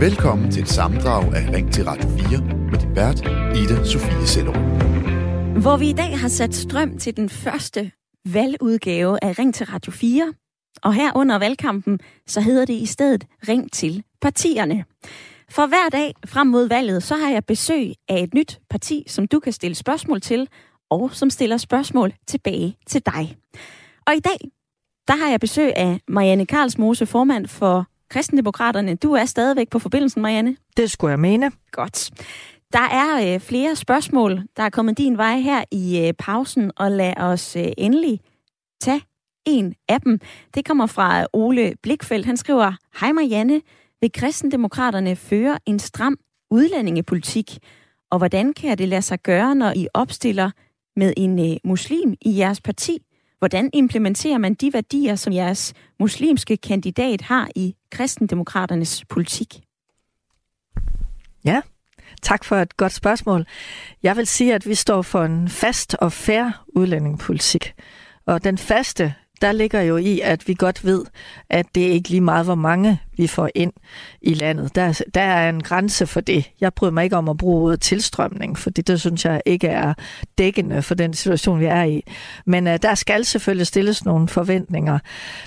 Velkommen til et sammendrag af Ring til Radio 4 med din vært, Ida Sofie Sellerup. Hvor vi i dag har sat strøm til den første valgudgave af Ring til Radio 4. Og her under valgkampen, så hedder det i stedet Ring til partierne. For hver dag frem mod valget, så har jeg besøg af et nyt parti, som du kan stille spørgsmål til, og som stiller spørgsmål tilbage til dig. Og i dag, der har jeg besøg af Marianne Karlsmose, formand for Kristendemokraterne. Du er stadigvæk på forbindelsen, Marianne. Det skulle jeg mene. Godt. Der er øh, flere spørgsmål, der er kommet din vej her i øh, pausen, og lad os øh, endelig tage en af dem. Det kommer fra Ole Blikfeldt. Han skriver, Hej Marianne, vil kristendemokraterne føre en stram udlændingepolitik? Og hvordan kan det lade sig gøre, når I opstiller med en øh, muslim i jeres parti? Hvordan implementerer man de værdier, som jeres muslimske kandidat har i kristendemokraternes politik? Ja, tak for et godt spørgsmål. Jeg vil sige, at vi står for en fast og fair udlændingepolitik. Og den faste, der ligger jo i, at vi godt ved, at det ikke lige meget, hvor mange vi får ind i landet. Der, der er en grænse for det. Jeg bryder mig ikke om at bruge ordet tilstrømning, for det synes jeg ikke er dækkende for den situation, vi er i. Men uh, der skal selvfølgelig stilles nogle forventninger.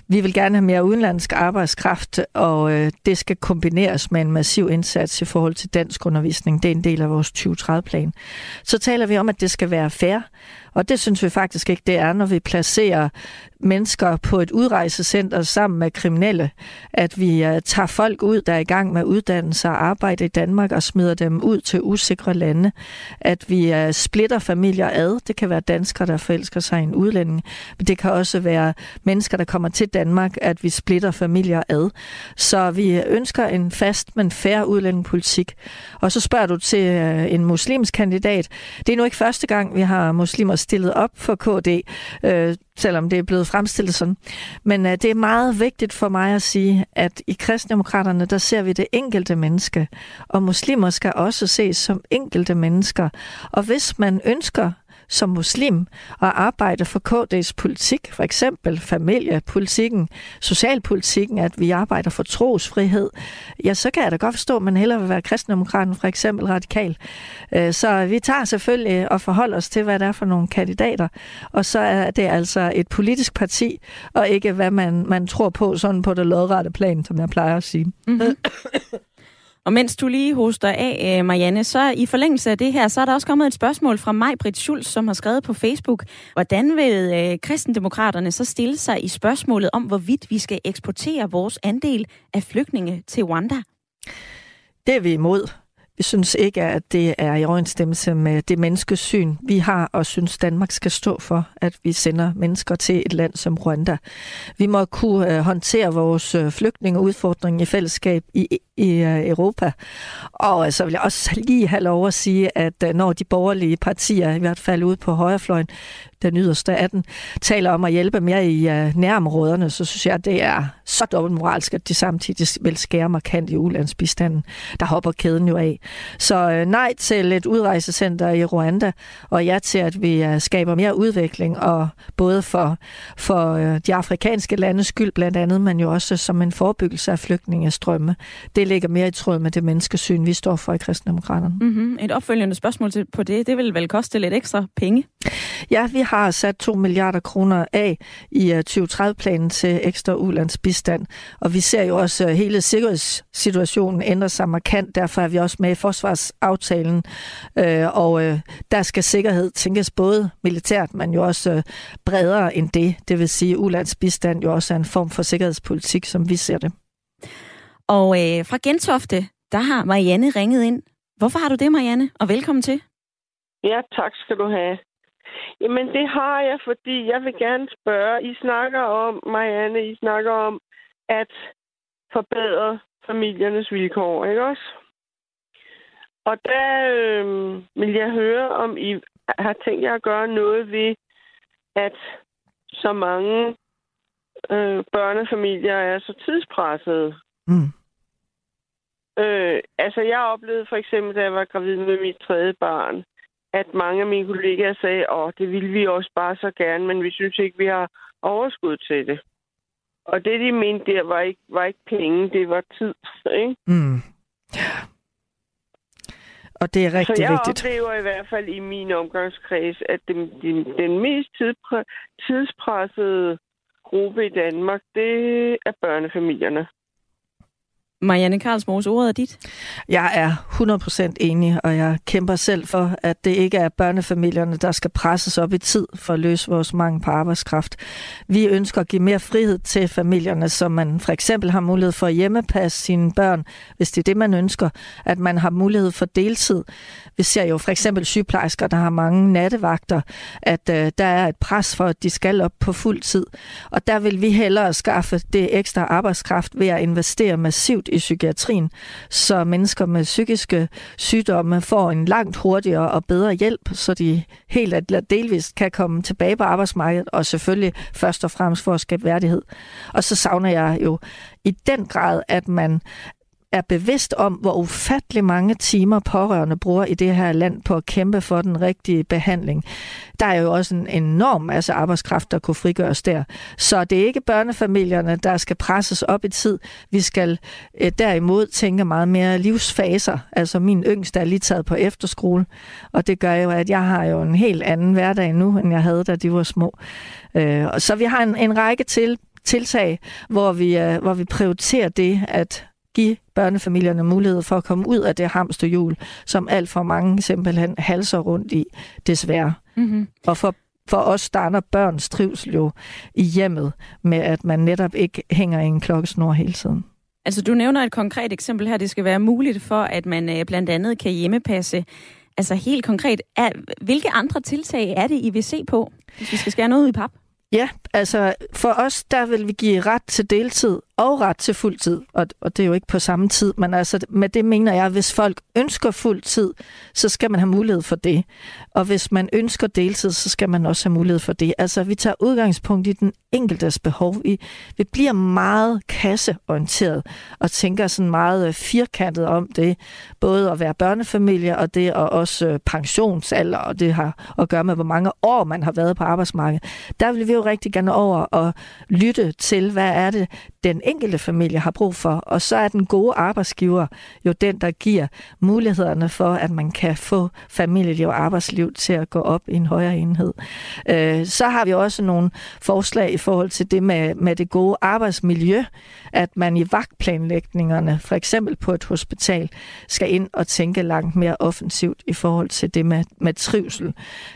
Vi vil gerne have mere udenlandsk arbejdskraft, og uh, det skal kombineres med en massiv indsats i forhold til dansk undervisning. Det er en del af vores 2030-plan. Så taler vi om, at det skal være fair, og det synes vi faktisk ikke, det er, når vi placerer mennesker på et udrejsecenter sammen med kriminelle. At vi uh, tager folk ud, der er i gang med uddannelse og arbejde i Danmark, og smider dem ud til usikre lande. At vi uh, splitter familier ad. Det kan være danskere, der forelsker sig i en udlænding. Men det kan også være mennesker, der kommer til Danmark, at vi splitter familier ad. Så vi øh, ønsker en fast, men færre udlændingepolitik. Og så spørger du til uh, en muslimsk kandidat. Det er nu ikke første gang, vi har muslimer stillet op for KD. øh, selvom det er blevet fremstillet sådan. Men øh, det er meget vigtigt for mig at sige, at i kristendemokraterne, der ser vi det enkelte menneske, og muslimer skal også ses som enkelte mennesker. Og hvis man ønsker som muslim at arbejde for KD's politik, for eksempel familiepolitikken, socialpolitikken, at vi arbejder for trosfrihed, ja, så kan jeg da godt forstå, at man hellere vil være kristendemokraten, for eksempel radikal. Øh, så vi tager selvfølgelig og forholder os til, hvad det er for nogle kandidater, og så er det altså et politisk parti, og ikke hvad man, man tror på sådan på det lodrette plan, som jeg plejer at sige. Mm-hmm. Og mens du lige hoster af, øh, Marianne, så i forlængelse af det her, så er der også kommet et spørgsmål fra mig, Britt Schulz, som har skrevet på Facebook. Hvordan vil øh, kristendemokraterne så stille sig i spørgsmålet om, hvorvidt vi skal eksportere vores andel af flygtninge til Rwanda? Det er vi imod. Vi synes ikke, at det er i overensstemmelse med det menneskesyn, vi har og synes, Danmark skal stå for, at vi sender mennesker til et land som Rwanda. Vi må kunne øh, håndtere vores øh, flygtningeudfordring i fællesskab i, i øh, Europa. Og så vil jeg også lige have lov at sige, at når de borgerlige partier, i hvert fald ude på højrefløjen, den yderste af den, taler om at hjælpe mere i nærområderne, så synes jeg, at det er så dobbeltmoralsk, at de samtidig vil skære markant i ulandsbistanden. Der hopper kæden jo af. Så uh, nej til et udrejsecenter i Rwanda, og ja til, at vi uh, skaber mere udvikling, og både for, for uh, de afrikanske landes skyld blandt andet, men jo også som en forebyggelse af flygtningestrømme. Det ligger mere i tråd med det menneskesyn, vi står for i kristendemokraterne. Mm-hmm. Et opfølgende spørgsmål til, på det, det vil vel koste lidt ekstra penge? Ja, vi har sat 2 milliarder kroner af i 2030-planen til ekstra ulandsbistand, og vi ser jo også, at hele sikkerhedssituationen ændrer sig markant. Derfor er vi også med i forsvarsaftalen, og der skal sikkerhed tænkes både militært, men jo også bredere end det. Det vil sige, at ulandsbistand jo også er en form for sikkerhedspolitik, som vi ser det. Og øh, fra Gentofte, der har Marianne ringet ind. Hvorfor har du det, Marianne? Og velkommen til. Ja, tak skal du have. Jamen, det har jeg, fordi jeg vil gerne spørge. I snakker om, Marianne, I snakker om at forbedre familiernes vilkår, ikke også? Og der øh, vil jeg høre, om I har tænkt jer at gøre noget ved, at så mange øh, børnefamilier er så tidspressede. Mm. Øh, altså, jeg oplevede for eksempel, da jeg var gravid med mit tredje barn, at mange af mine kollegaer sagde, at det ville vi også bare så gerne, men vi synes ikke, vi har overskud til det. Og det, de mente der, var ikke, var ikke penge, det var tid. Ikke? Mm. Og det er rigtig Så jeg vigtigt. oplever i hvert fald i min omgangskreds, at den, den, den mest tidspre, tidspressede gruppe i Danmark, det er børnefamilierne. Marianne Karlsmose, ordet er dit. Jeg er 100% enig, og jeg kæmper selv for, at det ikke er børnefamilierne, der skal presses op i tid for at løse vores mangel på arbejdskraft. Vi ønsker at give mere frihed til familierne, så man for eksempel har mulighed for at hjemmepasse sine børn, hvis det er det, man ønsker, at man har mulighed for deltid. Vi ser jo for eksempel sygeplejersker, der har mange nattevagter, at øh, der er et pres for, at de skal op på fuld tid. Og der vil vi hellere skaffe det ekstra arbejdskraft ved at investere massivt i psykiatrien, så mennesker med psykiske sygdomme får en langt hurtigere og bedre hjælp, så de helt eller delvist kan komme tilbage på arbejdsmarkedet, og selvfølgelig først og fremmest for at skabe værdighed. Og så savner jeg jo i den grad, at man er bevidst om, hvor ufattelig mange timer pårørende bruger i det her land på at kæmpe for den rigtige behandling. Der er jo også en enorm masse arbejdskraft, der kunne frigøres der. Så det er ikke børnefamilierne, der skal presses op i tid. Vi skal eh, derimod tænke meget mere livsfaser. Altså min yngste er lige taget på efterskole, og det gør jo, at jeg har jo en helt anden hverdag nu, end jeg havde, da de var små. Øh, så vi har en, en række til tiltag, hvor vi, uh, hvor vi prioriterer det, at give børnefamilierne mulighed for at komme ud af det hamsterhjul, som alt for mange simpelthen halser rundt i, desværre. Mm-hmm. Og for, for os starter børns trivsel jo i hjemmet med, at man netop ikke hænger i en klokkesnor hele tiden. Altså, du nævner et konkret eksempel her. Det skal være muligt for, at man øh, blandt andet kan hjemmepasse. Altså helt konkret, er, hvilke andre tiltag er det, I vil se på, hvis vi skal skære noget ud i pap? Ja, altså for os, der vil vi give ret til deltid og ret til fuld tid, og, og det er jo ikke på samme tid, men altså med det mener jeg, at hvis folk ønsker fuld tid, så skal man have mulighed for det. Og hvis man ønsker deltid, så skal man også have mulighed for det. Altså vi tager udgangspunkt i den enkeltes behov. Vi, vi bliver meget kasseorienteret og tænker sådan meget øh, firkantet om det, både at være børnefamilie og det og også øh, pensionsalder, og det har at gøre med, hvor mange år man har været på arbejdsmarkedet. Der vil vi jo rigtig gerne over og lytte til, hvad er det, den enkelte familie har brug for. Og så er den gode arbejdsgiver jo den, der giver mulighederne for, at man kan få familieliv og arbejdsliv til at gå op i en højere enhed. Øh, så har vi også nogle forslag i forhold til det med, med det gode arbejdsmiljø, at man i vagtplanlægningerne, for eksempel på et hospital, skal ind og tænke langt mere offensivt i forhold til det med, med trivsel.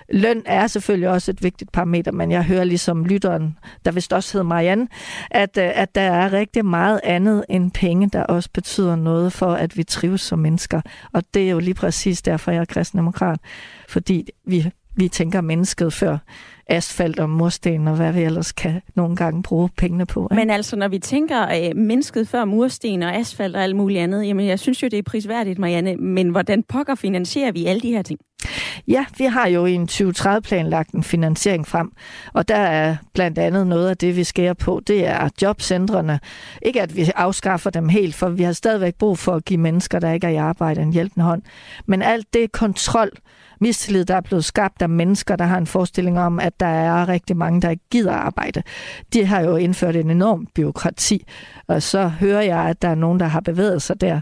Løn er selvfølgelig også et vigtigt parameter, men jeg hører ligesom lytteren, der vist også hedder Marianne, at, øh, at der er rigtig meget andet end penge, der også betyder noget for, at vi trives som mennesker. Og det er jo lige præcis derfor, jeg er kristendemokrat. Fordi vi, vi tænker mennesket før asfalt og mursten og hvad vi ellers kan nogle gange bruge pengene på. Ikke? Men altså, når vi tænker øh, mennesket før mursten og asfalt og alt muligt andet, jamen jeg synes jo, det er prisværdigt, Marianne, men hvordan pokker finansierer vi alle de her ting? Ja, vi har jo i en 2030-plan lagt en finansiering frem, og der er blandt andet noget af det, vi skærer på, det er jobcentrene. Ikke at vi afskaffer dem helt, for vi har stadigvæk brug for at give mennesker, der ikke er i arbejde, en hjælpende hånd. Men alt det kontrol, mistillid, der er blevet skabt af mennesker, der har en forestilling om, at der er rigtig mange, der ikke gider arbejde. De har jo indført en enorm byråkrati, og så hører jeg, at der er nogen, der har bevæget sig der.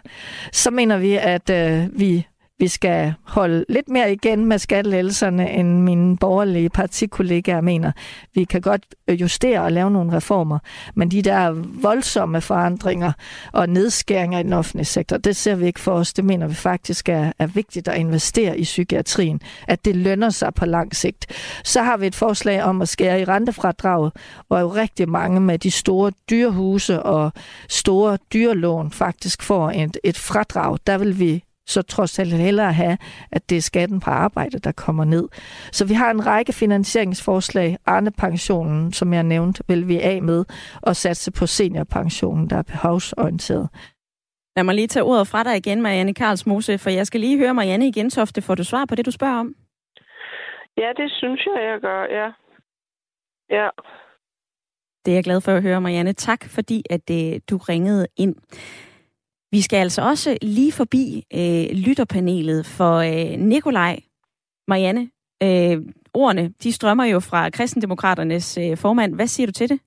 Så mener vi, at øh, vi vi skal holde lidt mere igen med skattelældelserne, end mine borgerlige partikollegaer mener. Vi kan godt øh, justere og lave nogle reformer, men de der voldsomme forandringer og nedskæringer i den offentlige sektor, det ser vi ikke for os. Det mener vi faktisk er, er vigtigt at investere i psykiatrien, at det lønner sig på lang sigt. Så har vi et forslag om at skære i rentefradraget, hvor jo rigtig mange med de store dyrehuse og store dyrlån faktisk får et, et fradrag. Der vil vi så trods alt hellere have, at det er skatten på arbejde, der kommer ned. Så vi har en række finansieringsforslag. Arne-pensionen, som jeg nævnte, vil vi af med, og satse på seniorpensionen, der er behovsorienteret. Lad mig lige tage ordet fra dig igen, Marianne Karlsmose, for jeg skal lige høre Marianne igen, Tofte. Får du svar på det, du spørger om? Ja, det synes jeg, jeg gør, ja. Ja. Det er jeg glad for at høre, Marianne. Tak, fordi at øh, du ringede ind. Vi skal altså også lige forbi øh, lytterpanelet, for øh, Nikolaj, Marianne, øh, ordene, de strømmer jo fra kristendemokraternes øh, formand. Hvad siger du til det?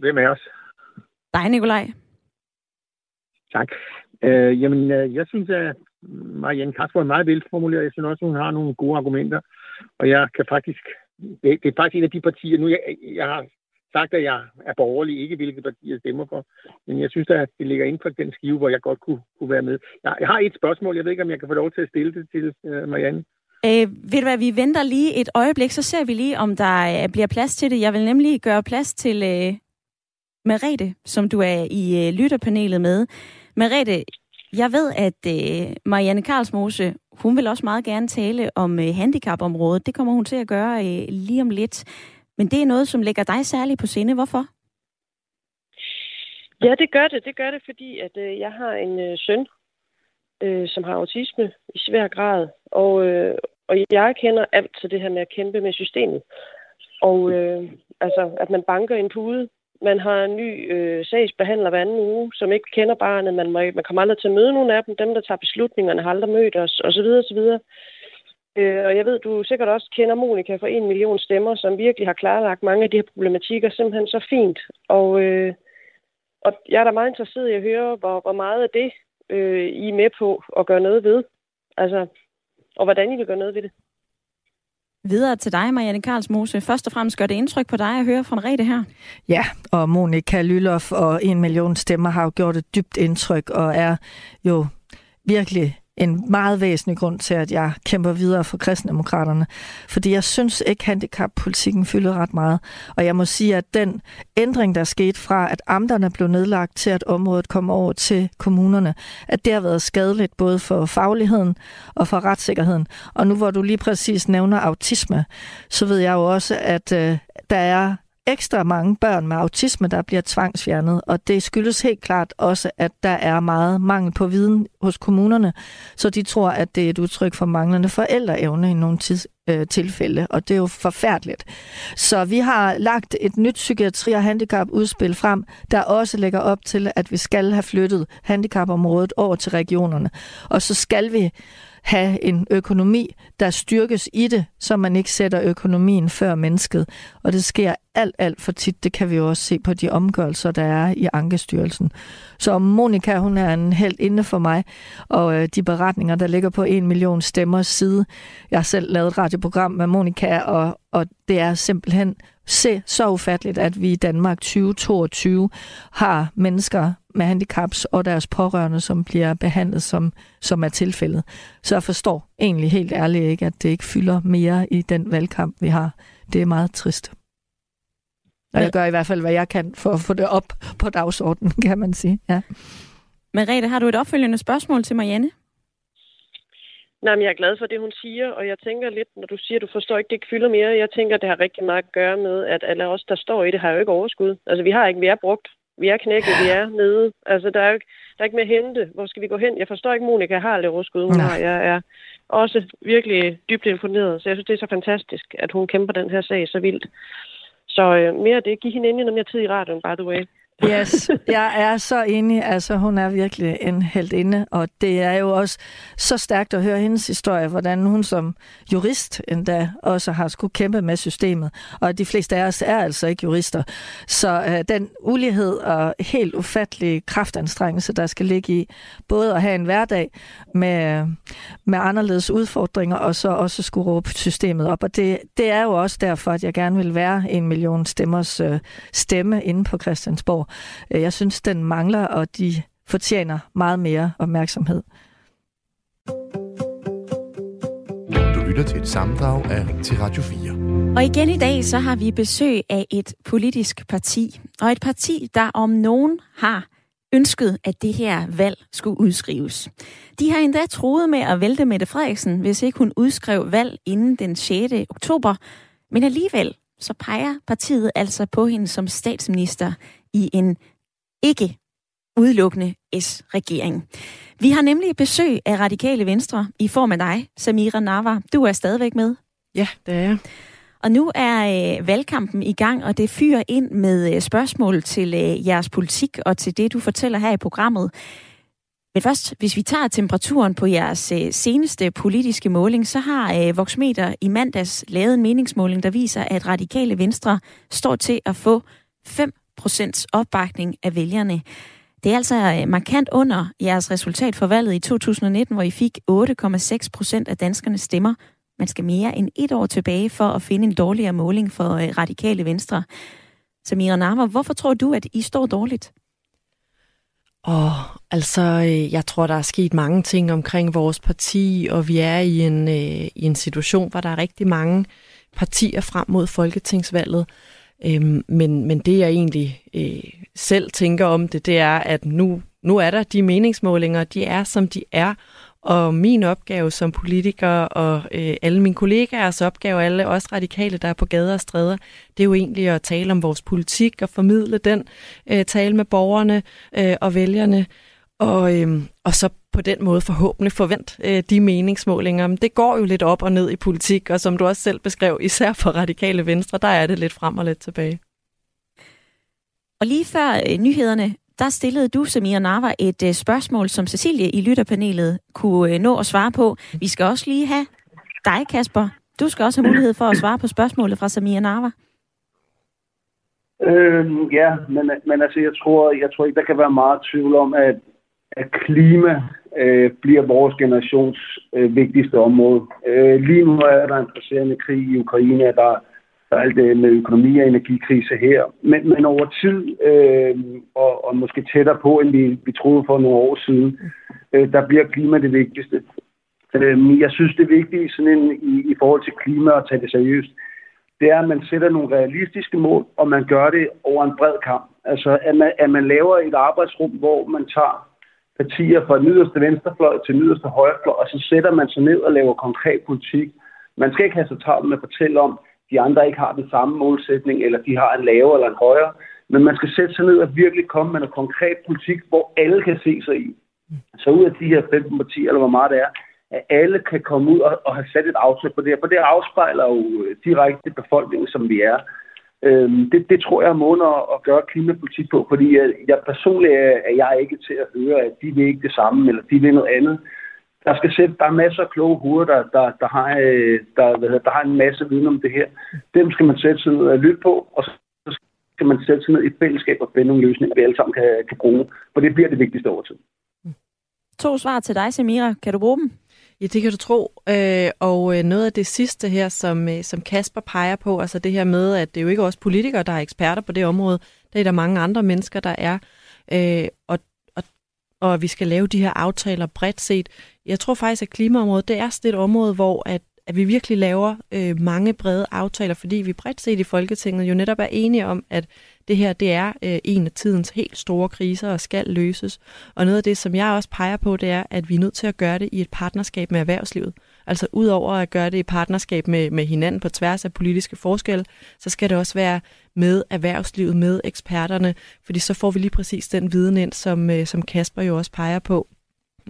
Hvem er os? Dig, Nikolaj. Tak. Øh, jamen, øh, jeg synes, at Marianne Kasper er meget velformuleret. Jeg synes også, at hun har nogle gode argumenter. Og jeg kan faktisk... Det, det er faktisk en af de partier... Nu, jeg, jeg har sagt, at jeg er borgerlig, ikke hvilke partier jeg stemmer for. Men jeg synes, at det ligger inden for den skive, hvor jeg godt kunne, kunne være med. Jeg, jeg har et spørgsmål. Jeg ved ikke, om jeg kan få lov til at stille det til uh, Marianne. Øh, ved du hvad, vi venter lige et øjeblik, så ser vi lige, om der øh, bliver plads til det. Jeg vil nemlig gøre plads til øh, Merete, som du er i øh, lytterpanelet med. Merete, jeg ved, at øh, Marianne Karlsmose, hun vil også meget gerne tale om øh, handicapområdet. Det kommer hun til at gøre øh, lige om lidt. Men det er noget, som lægger dig særligt på sinde. Hvorfor? Ja, det gør det. Det gør det, fordi at øh, jeg har en øh, søn, øh, som har autisme i svær grad. Og, øh, og jeg kender alt til det her med at kæmpe med systemet. Og øh, altså, at man banker en pude. Man har en ny øh, sagsbehandler hver anden uge, som ikke kender barnet. Man, må, man kommer aldrig til at møde nogen af dem. Dem, der tager beslutningerne, har aldrig mødt os, osv. osv. Øh, og jeg ved, du sikkert også kender Monika for en million stemmer, som virkelig har klarlagt mange af de her problematikker simpelthen så fint. Og, øh, og jeg er da meget interesseret i at høre, hvor, hvor meget af det øh, I er med på at gøre noget ved. Altså, og hvordan I vil gøre noget ved det. Videre til dig, Marianne Karlsmose. Først og fremmest gør det indtryk på dig at høre fra Rete her. Ja, og Monika Lylof og en million stemmer har jo gjort et dybt indtryk og er jo virkelig en meget væsentlig grund til, at jeg kæmper videre for kristendemokraterne. Fordi jeg synes ikke, handicappolitikken fylder ret meget. Og jeg må sige, at den ændring, der skete fra, at amterne blev nedlagt til, at området kom over til kommunerne, at det har været skadeligt både for fagligheden og for retssikkerheden. Og nu hvor du lige præcis nævner autisme, så ved jeg jo også, at øh, der er ekstra mange børn med autisme, der bliver tvangsfjernet, og det skyldes helt klart også, at der er meget mangel på viden hos kommunerne, så de tror, at det er et udtryk for manglende forældreevne i nogle tids, øh, tilfælde, og det er jo forfærdeligt. Så vi har lagt et nyt psykiatri- og handicapudspil frem, der også lægger op til, at vi skal have flyttet handicapområdet over til regionerne, og så skal vi have en økonomi, der styrkes i det, så man ikke sætter økonomien før mennesket. Og det sker alt, alt for tit. Det kan vi jo også se på de omgørelser, der er i Ankestyrelsen. Så Monika, hun er en helt inde for mig, og øh, de beretninger, der ligger på en million stemmers side. Jeg har selv lavet et radioprogram med Monika, og, og det er simpelthen se så ufatteligt, at vi i Danmark 2022 har mennesker med handicaps og deres pårørende, som bliver behandlet, som, som er tilfældet. Så jeg forstår egentlig helt ærligt ikke, at det ikke fylder mere i den valgkamp, vi har. Det er meget trist. Og jeg gør i hvert fald, hvad jeg kan for at få det op på dagsordenen, kan man sige. Ja. Merete, har du et opfølgende spørgsmål til Marianne? Nej, men jeg er glad for det, hun siger, og jeg tænker lidt, når du siger, at du forstår ikke, det ikke fylder mere, jeg tænker, det har rigtig meget at gøre med, at alle os, der står i det, har jo ikke overskud. Altså, vi har ikke, vi er brugt. Vi er knækket, vi er nede. Altså, der er jo ikke, der er ikke mere at hente. Hvor skal vi gå hen? Jeg forstår ikke, Monika har lidt overskud. Hun har. Jeg er også virkelig dybt imponeret, så jeg synes, det er så fantastisk, at hun kæmper den her sag så vildt. Så øh, mere af det. Giv hende endelig noget mere tid i radioen, by the way. Yes, jeg er så enig. Altså, hun er virkelig en helt inde, og det er jo også så stærkt at høre hendes historie, hvordan hun som jurist endda også har skulle kæmpe med systemet. Og de fleste af os er altså ikke jurister. Så øh, den ulighed og helt ufattelige kraftanstrengelse, der skal ligge i både at have en hverdag med, med anderledes udfordringer, og så også skulle råbe systemet op. Og det, det er jo også derfor, at jeg gerne vil være en million stemmers øh, stemme inde på Christiansborg Øh, jeg synes, den mangler, og de fortjener meget mere opmærksomhed. Du lytter til et sammendrag af til Radio 4. Og igen i dag, så har vi besøg af et politisk parti. Og et parti, der om nogen har ønsket, at det her valg skulle udskrives. De har endda troet med at vælte Mette Frederiksen, hvis ikke hun udskrev valg inden den 6. oktober. Men alligevel, så peger partiet altså på hende som statsminister i en ikke udelukkende S-regering. Vi har nemlig besøg af Radikale Venstre i form af dig, Samira Nava. Du er stadigvæk med. Ja, det er jeg. Og nu er øh, valgkampen i gang, og det fyrer ind med øh, spørgsmål til øh, jeres politik og til det, du fortæller her i programmet. Men først, hvis vi tager temperaturen på jeres øh, seneste politiske måling, så har øh, Voxmeter i mandags lavet en meningsmåling, der viser, at radikale venstre står til at få 5 procents opbakning af vælgerne. Det er altså øh, markant under jeres resultat for valget i 2019, hvor I fik 8,6 procent af danskernes stemmer. Man skal mere end et år tilbage for at finde en dårligere måling for øh, radikale venstre. Samira Narva, hvorfor tror du, at I står dårligt? Og altså, øh, jeg tror, der er sket mange ting omkring vores parti, og vi er i en, øh, i en situation, hvor der er rigtig mange partier frem mod folketingsvalget. Øhm, men, men det, jeg egentlig øh, selv tænker om det, det er, at nu, nu er der de meningsmålinger, de er, som de er, og min opgave som politiker og øh, alle mine kollegaers opgave, alle os radikale, der er på gader og stræder, det er jo egentlig at tale om vores politik og formidle den, øh, tale med borgerne øh, og vælgerne, og, øh, og så på den måde forhåbentlig forvent øh, de meningsmålinger. Men det går jo lidt op og ned i politik, og som du også selv beskrev, især for radikale venstre, der er det lidt frem og lidt tilbage. Og lige før øh, nyhederne, der stillede du, Samir Narva, et øh, spørgsmål, som Cecilie i lytterpanelet kunne øh, nå at svare på. Vi skal også lige have dig, Kasper. Du skal også have mulighed for at svare på spørgsmålet fra Samir Narva. Øhm, ja, men, men altså, jeg tror, jeg tror ikke, der kan være meget tvivl om, at, at klima øh, bliver vores generations øh, vigtigste område. Øh, lige nu er der en presserende krig i Ukraine, der der er alt det med økonomi og energikrise her. Men, men over tid, øh, og, og måske tættere på, end vi, vi troede for nogle år siden, øh, der bliver klima det vigtigste. Øh, jeg synes, det vigtige sådan en, i, i forhold til klima og tage det seriøst, det er, at man sætter nogle realistiske mål, og man gør det over en bred kamp. Altså, at man, at man laver et arbejdsrum, hvor man tager partier fra den yderste venstrefløj til den yderste højrefløj, og så sætter man sig ned og laver konkret politik. Man skal ikke have så travlt med at fortælle om, at de andre ikke har den samme målsætning, eller de har en lavere eller en højere. Men man skal sætte sig ned og virkelig komme med noget konkret politik, hvor alle kan se sig i. Så ud af de her 15 partier, eller hvor meget det er, at alle kan komme ud og, og have sat et aftryk på det her. For det afspejler jo øh, direkte befolkningen, som vi er. Øhm, det, det tror jeg er måden at, gøre klimapolitik på, fordi jeg, jeg personligt er, er jeg ikke til at høre, at de vil ikke det samme, eller de vil noget andet der skal sætte, der er masser af kloge hoveder, der, der, der, har, øh, der, hvad hedder, der har en masse viden om det her. Dem skal man sætte sig ned og lytte på, og så skal man sætte sig ned i fællesskab og finde nogle løsninger, vi alle sammen kan, kan bruge. For det bliver det vigtigste over tid. To svar til dig, Samira. Kan du bruge dem? Ja, det kan du tro. Øh, og øh, noget af det sidste her, som, øh, som Kasper peger på, altså det her med, at det er jo ikke også politikere, der er eksperter på det område. Det er der mange andre mennesker, der er. Øh, og og og vi skal lave de her aftaler bredt set. Jeg tror faktisk, at klimaområdet, det er sådan et område, hvor at, at vi virkelig laver øh, mange brede aftaler, fordi vi bredt set i Folketinget jo netop er enige om, at det her det er øh, en af tidens helt store kriser og skal løses. Og noget af det, som jeg også peger på, det er, at vi er nødt til at gøre det i et partnerskab med erhvervslivet. Altså udover at gøre det i partnerskab med, med hinanden på tværs af politiske forskelle, så skal det også være med erhvervslivet, med eksperterne, fordi så får vi lige præcis den viden ind, som, øh, som Kasper jo også peger på.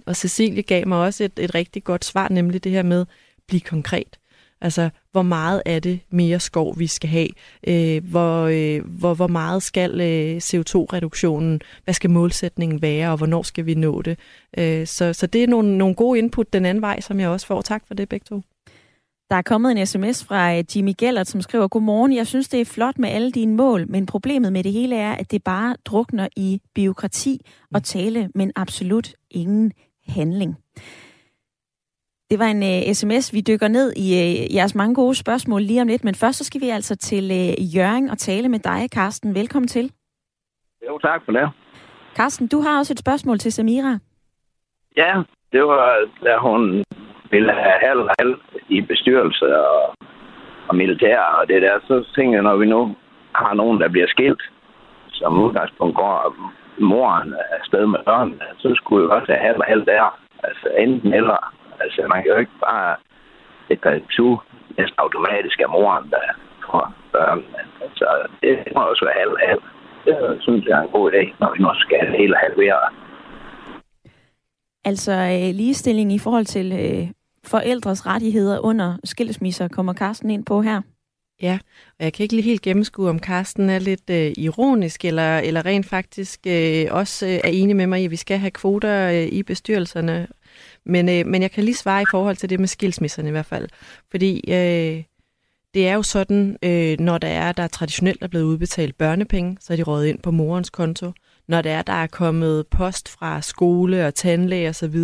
Og Cecilie gav mig også et, et rigtig godt svar, nemlig det her med, blive konkret. Altså, hvor meget er det mere skov, vi skal have? Øh, hvor, øh, hvor, hvor meget skal øh, CO2-reduktionen, hvad skal målsætningen være, og hvornår skal vi nå det? Øh, så, så det er nogle, nogle gode input den anden vej, som jeg også får. Tak for det begge to. Der er kommet en sms fra øh, Jimmy Gellert, som skriver, Godmorgen, jeg synes, det er flot med alle dine mål, men problemet med det hele er, at det bare drukner i byråkrati og tale, men absolut ingen handling. Det var en uh, sms. Vi dykker ned i uh, jeres mange gode spørgsmål lige om lidt, men først så skal vi altså til uh, Jørgen og tale med dig, Karsten. Velkommen til. Jo, tak for det. Karsten, du har også et spørgsmål til Samira. Ja, det var, da hun ville have halv og halv i bestyrelse og, og militær og det der. Så tænker jeg, når vi nu har nogen, der bliver skilt, som udgangspunkt går moren afsted med børnene, så skulle jeg også have halv og halv der. Altså enten eller. Altså, man kan jo ikke bare sætte to næsten automatisk af moren, der får børn. Altså, det må også være halv halv. Det synes jeg er en god idé, når vi nu skal have hele halvere. Altså øh, ligestilling i forhold til øh, forældres rettigheder under skilsmisser, kommer Carsten ind på her? Ja, og jeg kan ikke lige helt gennemskue, om Carsten er lidt øh, ironisk, eller, eller rent faktisk øh, også øh, er enig med mig i, at vi skal have kvoter øh, i bestyrelserne. Men, øh, men jeg kan lige svare i forhold til det med skilsmisserne i hvert fald. Fordi øh, det er jo sådan, øh, når der er, der traditionelt er blevet udbetalt børnepenge, så er de rådet ind på morens konto. Når der er, der er kommet post fra skole og tandlæge osv.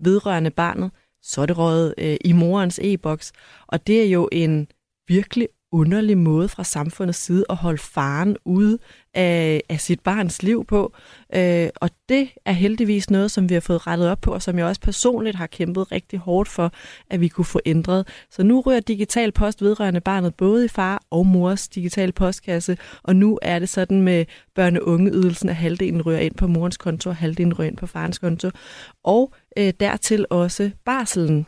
vedrørende barnet, så er det rådet øh, i morens e-boks. Og det er jo en virkelig underlig måde fra samfundets side at holde faren ude af, af sit barns liv på. Øh, og det er heldigvis noget, som vi har fået rettet op på, og som jeg også personligt har kæmpet rigtig hårdt for, at vi kunne få ændret. Så nu rører digital post vedrørende barnet både i far og mors digital postkasse, og nu er det sådan med børne- at halvdelen rører ind på morens konto, og halvdelen rører ind på farens konto. Og øh, dertil også barselen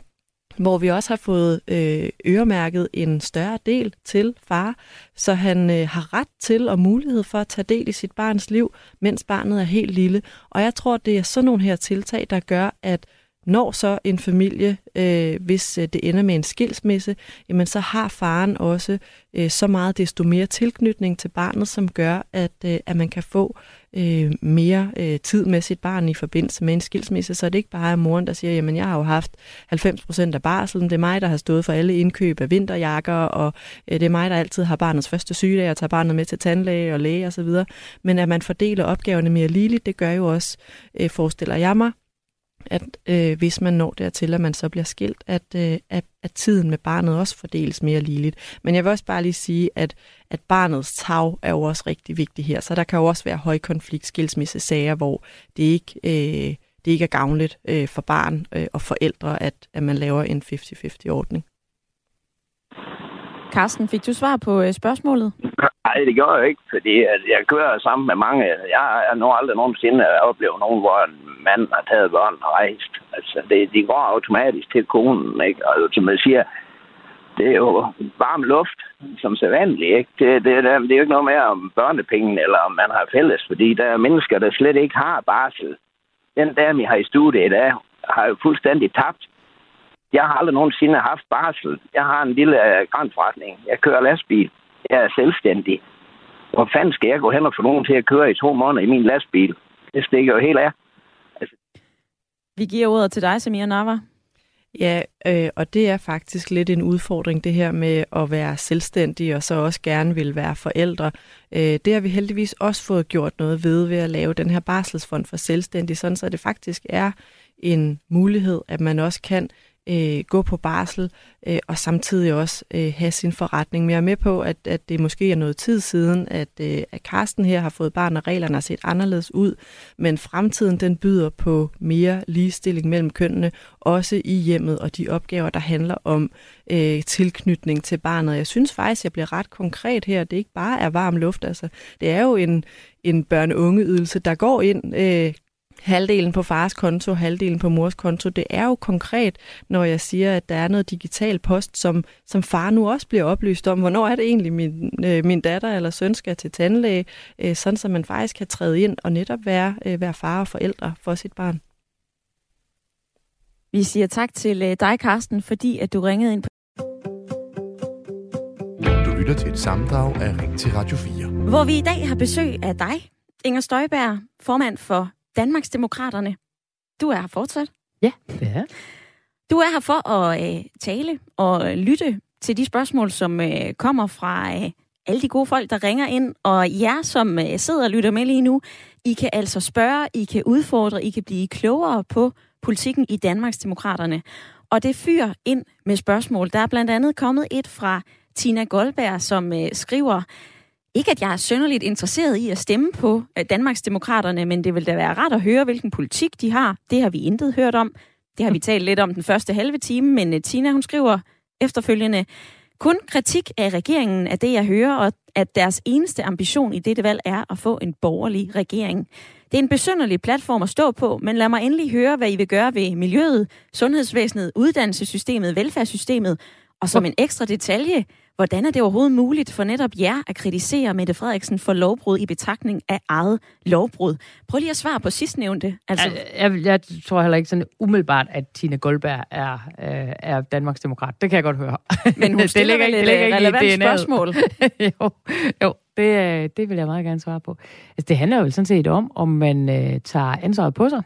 hvor vi også har fået øh, øremærket en større del til far, så han øh, har ret til og mulighed for at tage del i sit barns liv, mens barnet er helt lille. Og jeg tror, det er sådan nogle her tiltag, der gør, at når så en familie, øh, hvis øh, det ender med en skilsmisse, jamen så har faren også øh, så meget desto mere tilknytning til barnet, som gør, at, øh, at man kan få øh, mere øh, tid med sit barn i forbindelse med en skilsmisse, så er det ikke bare moren, der siger, jamen jeg har jo haft 90% af barselen, det er mig, der har stået for alle indkøb af vinterjakker, og øh, det er mig, der altid har barnets første sygedag og tager barnet med til tandlæge og læge osv., men at man fordeler opgaverne mere ligeligt, det gør jo også, øh, forestiller jeg mig, at øh, hvis man når dertil, at man så bliver skilt, at, øh, at, at tiden med barnet også fordeles mere ligeligt. Men jeg vil også bare lige sige, at, at barnets tag er jo også rigtig vigtigt her. Så der kan jo også være højkonflikt skilsmissesager, hvor det ikke, øh, det ikke er gavnligt øh, for barn øh, og forældre, at, at man laver en 50-50-ordning. Carsten, fik du svar på øh, spørgsmålet? Nej, det gør jeg ikke, fordi altså, jeg kører sammen med mange. Jeg har nu aldrig nogensinde oplevet nogen, hvor en mand har taget børn og rejst. Altså, det, de går automatisk til konen, ikke? Og som jeg siger, det er jo varm luft, som sædvanligt, ikke? Det, det, det, det er jo ikke noget mere om børnepenge, eller om man har fælles, fordi der er mennesker, der slet ikke har barsel. Den dame, vi har i studiet i dag, har jo fuldstændig tabt. Jeg har aldrig nogensinde haft barsel. Jeg har en lille øh, grænforretning. Jeg kører lastbil. Jeg er selvstændig. Hvor fanden skal jeg gå hen og få nogen til at køre i to måneder i min lastbil? Det stikker jo helt af. Vi giver ordet til dig, Samir Nava. Ja, øh, og det er faktisk lidt en udfordring, det her med at være selvstændig og så også gerne vil være forældre. Øh, det har vi heldigvis også fået gjort noget ved ved at lave den her barselsfond for selvstændige, sådan så det faktisk er en mulighed, at man også kan øh, gå på barsel øh, og samtidig også øh, have sin forretning. Men jeg er med på, at, at det måske er noget tid siden, at, øh, at Karsten her har fået barn, og reglerne har set anderledes ud. Men fremtiden den byder på mere ligestilling mellem kønnene, også i hjemmet og de opgaver, der handler om øh, tilknytning til barnet. Jeg synes faktisk, jeg bliver ret konkret her. Det ikke bare er varm luft. Altså, det er jo en, en børne-unge-ydelse, der går ind øh, halvdelen på fars konto, halvdelen på mors konto. Det er jo konkret, når jeg siger, at der er noget digital post, som, som far nu også bliver oplyst om. Hvornår er det egentlig, min, øh, min datter eller søn skal til tandlæge, øh, sådan så man faktisk kan træde ind og netop være, øh, være far og forældre for sit barn. Vi siger tak til øh, dig, Karsten, fordi at du ringede ind på Du lytter til et sammendrag af Ring til Radio 4. hvor vi i dag har besøg af dig, Inger Støjberg, formand for Danmarksdemokraterne. Du er her fortsat. Ja, det er. Du er her for at øh, tale og lytte til de spørgsmål, som øh, kommer fra øh, alle de gode folk, der ringer ind. Og jer, som øh, sidder og lytter med lige nu, I kan altså spørge, I kan udfordre, I kan blive klogere på politikken i Danmarksdemokraterne. Og det fyrer ind med spørgsmål. Der er blandt andet kommet et fra Tina Goldberg, som øh, skriver, ikke at jeg er sønderligt interesseret i at stemme på øh, Danmarksdemokraterne, men det vil da være rart at høre, hvilken politik de har. Det har vi intet hørt om. Det har vi talt lidt om den første halve time, men øh, Tina hun skriver efterfølgende, kun kritik af regeringen er det, jeg hører, og at deres eneste ambition i dette valg er at få en borgerlig regering. Det er en besynderlig platform at stå på, men lad mig endelig høre, hvad I vil gøre ved miljøet, sundhedsvæsenet, uddannelsessystemet, velfærdssystemet, og som en ekstra detalje, hvordan er det overhovedet muligt for netop jer at kritisere Mette Frederiksen for lovbrud i betragtning af eget lovbrud? Prøv lige at svare på sidstnævnte. Altså... Jeg, jeg, jeg tror heller ikke sådan umiddelbart, at Tina Goldberg er, øh, er Danmarks demokrat. Det kan jeg godt høre. Men hun stiller det ligger, vel det ligger relevant i spørgsmål. jo, jo det, øh, det vil jeg meget gerne svare på. Altså, det handler jo sådan set om, om man øh, tager ansvaret på sig.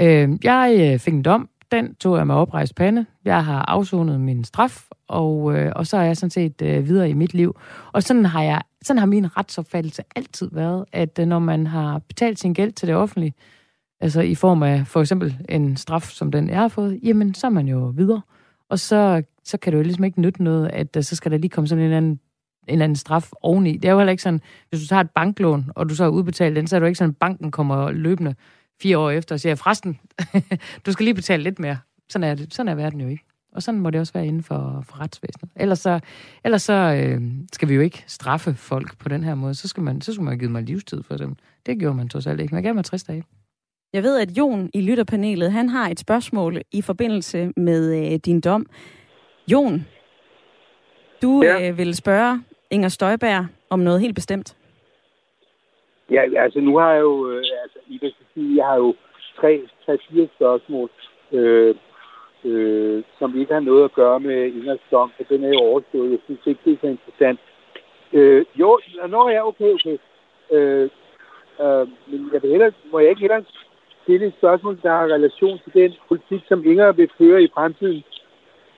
Øh, jeg øh, fik en dom den tog jeg med oprejst pande. Jeg har afsonet min straf, og, øh, og så er jeg sådan set øh, videre i mit liv. Og sådan har, jeg, sådan har min retsopfattelse altid været, at øh, når man har betalt sin gæld til det offentlige, altså i form af for eksempel en straf, som den jeg har fået, jamen så er man jo videre. Og så, så kan det jo ligesom ikke nytte noget, at øh, så skal der lige komme sådan en eller anden en eller anden straf oveni. Det er jo heller ikke sådan, hvis du tager et banklån, og du så har udbetalt den, så er det jo ikke sådan, at banken kommer løbende fire år efter og siger, forresten, du skal lige betale lidt mere. Sådan er, det. Sådan er verden jo ikke. Og sådan må det også være inden for, for retsvæsenet. Ellers så, ellers så øh, skal vi jo ikke straffe folk på den her måde. Så skal man, så skal man give mig livstid for dem. Det gjorde man trods alt ikke. Man gav mig 60 dage. Jeg ved, at Jon i lytterpanelet, han har et spørgsmål i forbindelse med øh, din dom. Jon, du ja. øh, vil spørge Inger Støjberg om noget helt bestemt. Ja, altså nu har jeg jo, øh, altså, I sige, jeg har jo tre, tre, fire spørgsmål, øh, øh, som ikke har noget at gøre med Ingers dom, for den er jo overstået. Jeg synes ikke, det er så interessant. Øh, jo, nå ja, okay, okay. Øh, øh, men jeg vil hellere, må jeg ikke hellere stille et spørgsmål, der har relation til den politik, som Inger vil føre i fremtiden?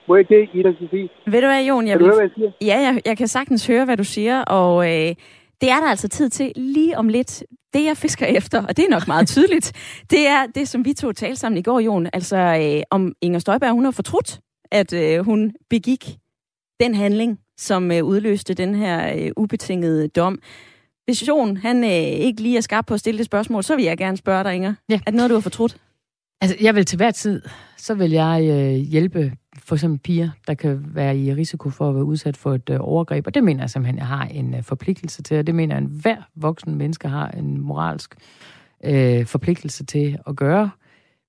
Må jeg ikke det, Ida sige? Ved du hvad, Jon? Jeg kan vil... høre, hvad jeg siger? Ja, jeg, jeg kan sagtens høre, hvad du siger, og øh, det er der altså tid til lige om lidt. Det, jeg fisker efter, og det er nok meget tydeligt, det er det, som vi to talte sammen i går, Jon. Altså, øh, om Inger Støjberg, hun har fortrudt, at øh, hun begik den handling, som øh, udløste den her øh, ubetingede dom. Hvis Jon, han øh, ikke lige er skarp på at stille det spørgsmål, så vil jeg gerne spørge dig, Inger. Ja. Er det noget, du har fortrudt? Altså, jeg vil til hver tid, så vil jeg øh, hjælpe for eksempel piger, der kan være i risiko for at være udsat for et øh, overgreb. Og det mener jeg simpelthen, jeg har en øh, forpligtelse til. Og det mener jeg, at hver voksen menneske har en moralsk øh, forpligtelse til at gøre.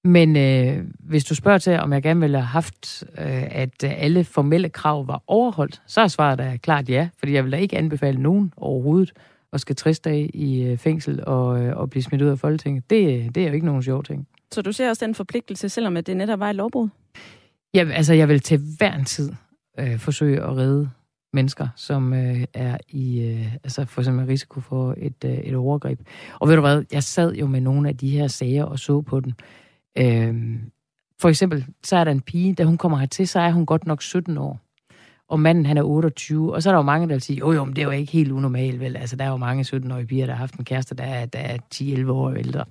Men øh, hvis du spørger til, om jeg gerne ville have haft, øh, at øh, alle formelle krav var overholdt, så er svaret da klart ja. Fordi jeg vil da ikke anbefale nogen overhovedet at skal 60 dage i øh, fængsel og, øh, og blive smidt ud af Folketinget. Det, øh, det er jo ikke nogen sjov ting. Så du ser også den forpligtelse, selvom at det netop var et lovbrud? Ja, altså jeg vil til hver en tid øh, forsøge at redde mennesker, som øh, er i øh, altså for eksempel risiko for et, øh, et overgreb. Og ved du hvad, jeg sad jo med nogle af de her sager og så på den. Øh, for eksempel, så er der en pige, da hun kommer hertil, så er hun godt nok 17 år. Og manden, han er 28. Og så er der jo mange, der vil sige, jo jo, men det er jo ikke helt unormalt, vel? Altså, der er jo mange 17-årige piger, der har haft en kæreste, der er, der er 10-11 år ældre.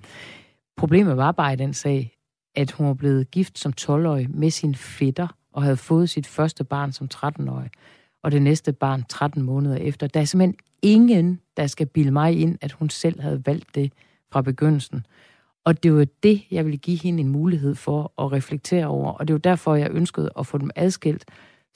Problemet var bare i den sag, at hun var blevet gift som 12-årig med sin fætter, og havde fået sit første barn som 13-årig, og det næste barn 13 måneder efter. Der er simpelthen ingen, der skal bilde mig ind, at hun selv havde valgt det fra begyndelsen. Og det var det, jeg ville give hende en mulighed for at reflektere over. Og det var derfor, jeg ønskede at få dem adskilt,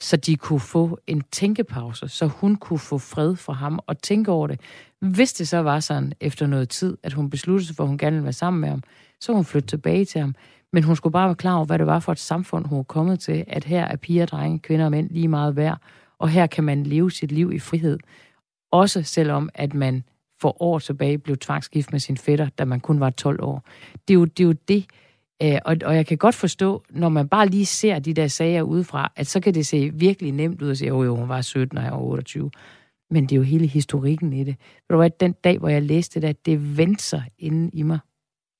så de kunne få en tænkepause, så hun kunne få fred fra ham og tænke over det. Hvis det så var sådan efter noget tid, at hun besluttede sig for, at hun gerne ville være sammen med ham, så hun flytte tilbage til ham. Men hun skulle bare være klar over, hvad det var for et samfund, hun var kommet til, at her er piger, drenge, kvinder og mænd lige meget værd, og her kan man leve sit liv i frihed. Også selvom, at man for år tilbage blev tvangsgift med sin fætter, da man kun var 12 år. Det er jo det, er jo det Øh, og, og jeg kan godt forstå, når man bare lige ser de der sager udefra, at så kan det se virkelig nemt ud at sige, jo jo, hun var 17, og jeg var 28. Men det er jo hele historikken i det. Ved du hvad, den dag, hvor jeg læste det, at det vendte sig inden i mig.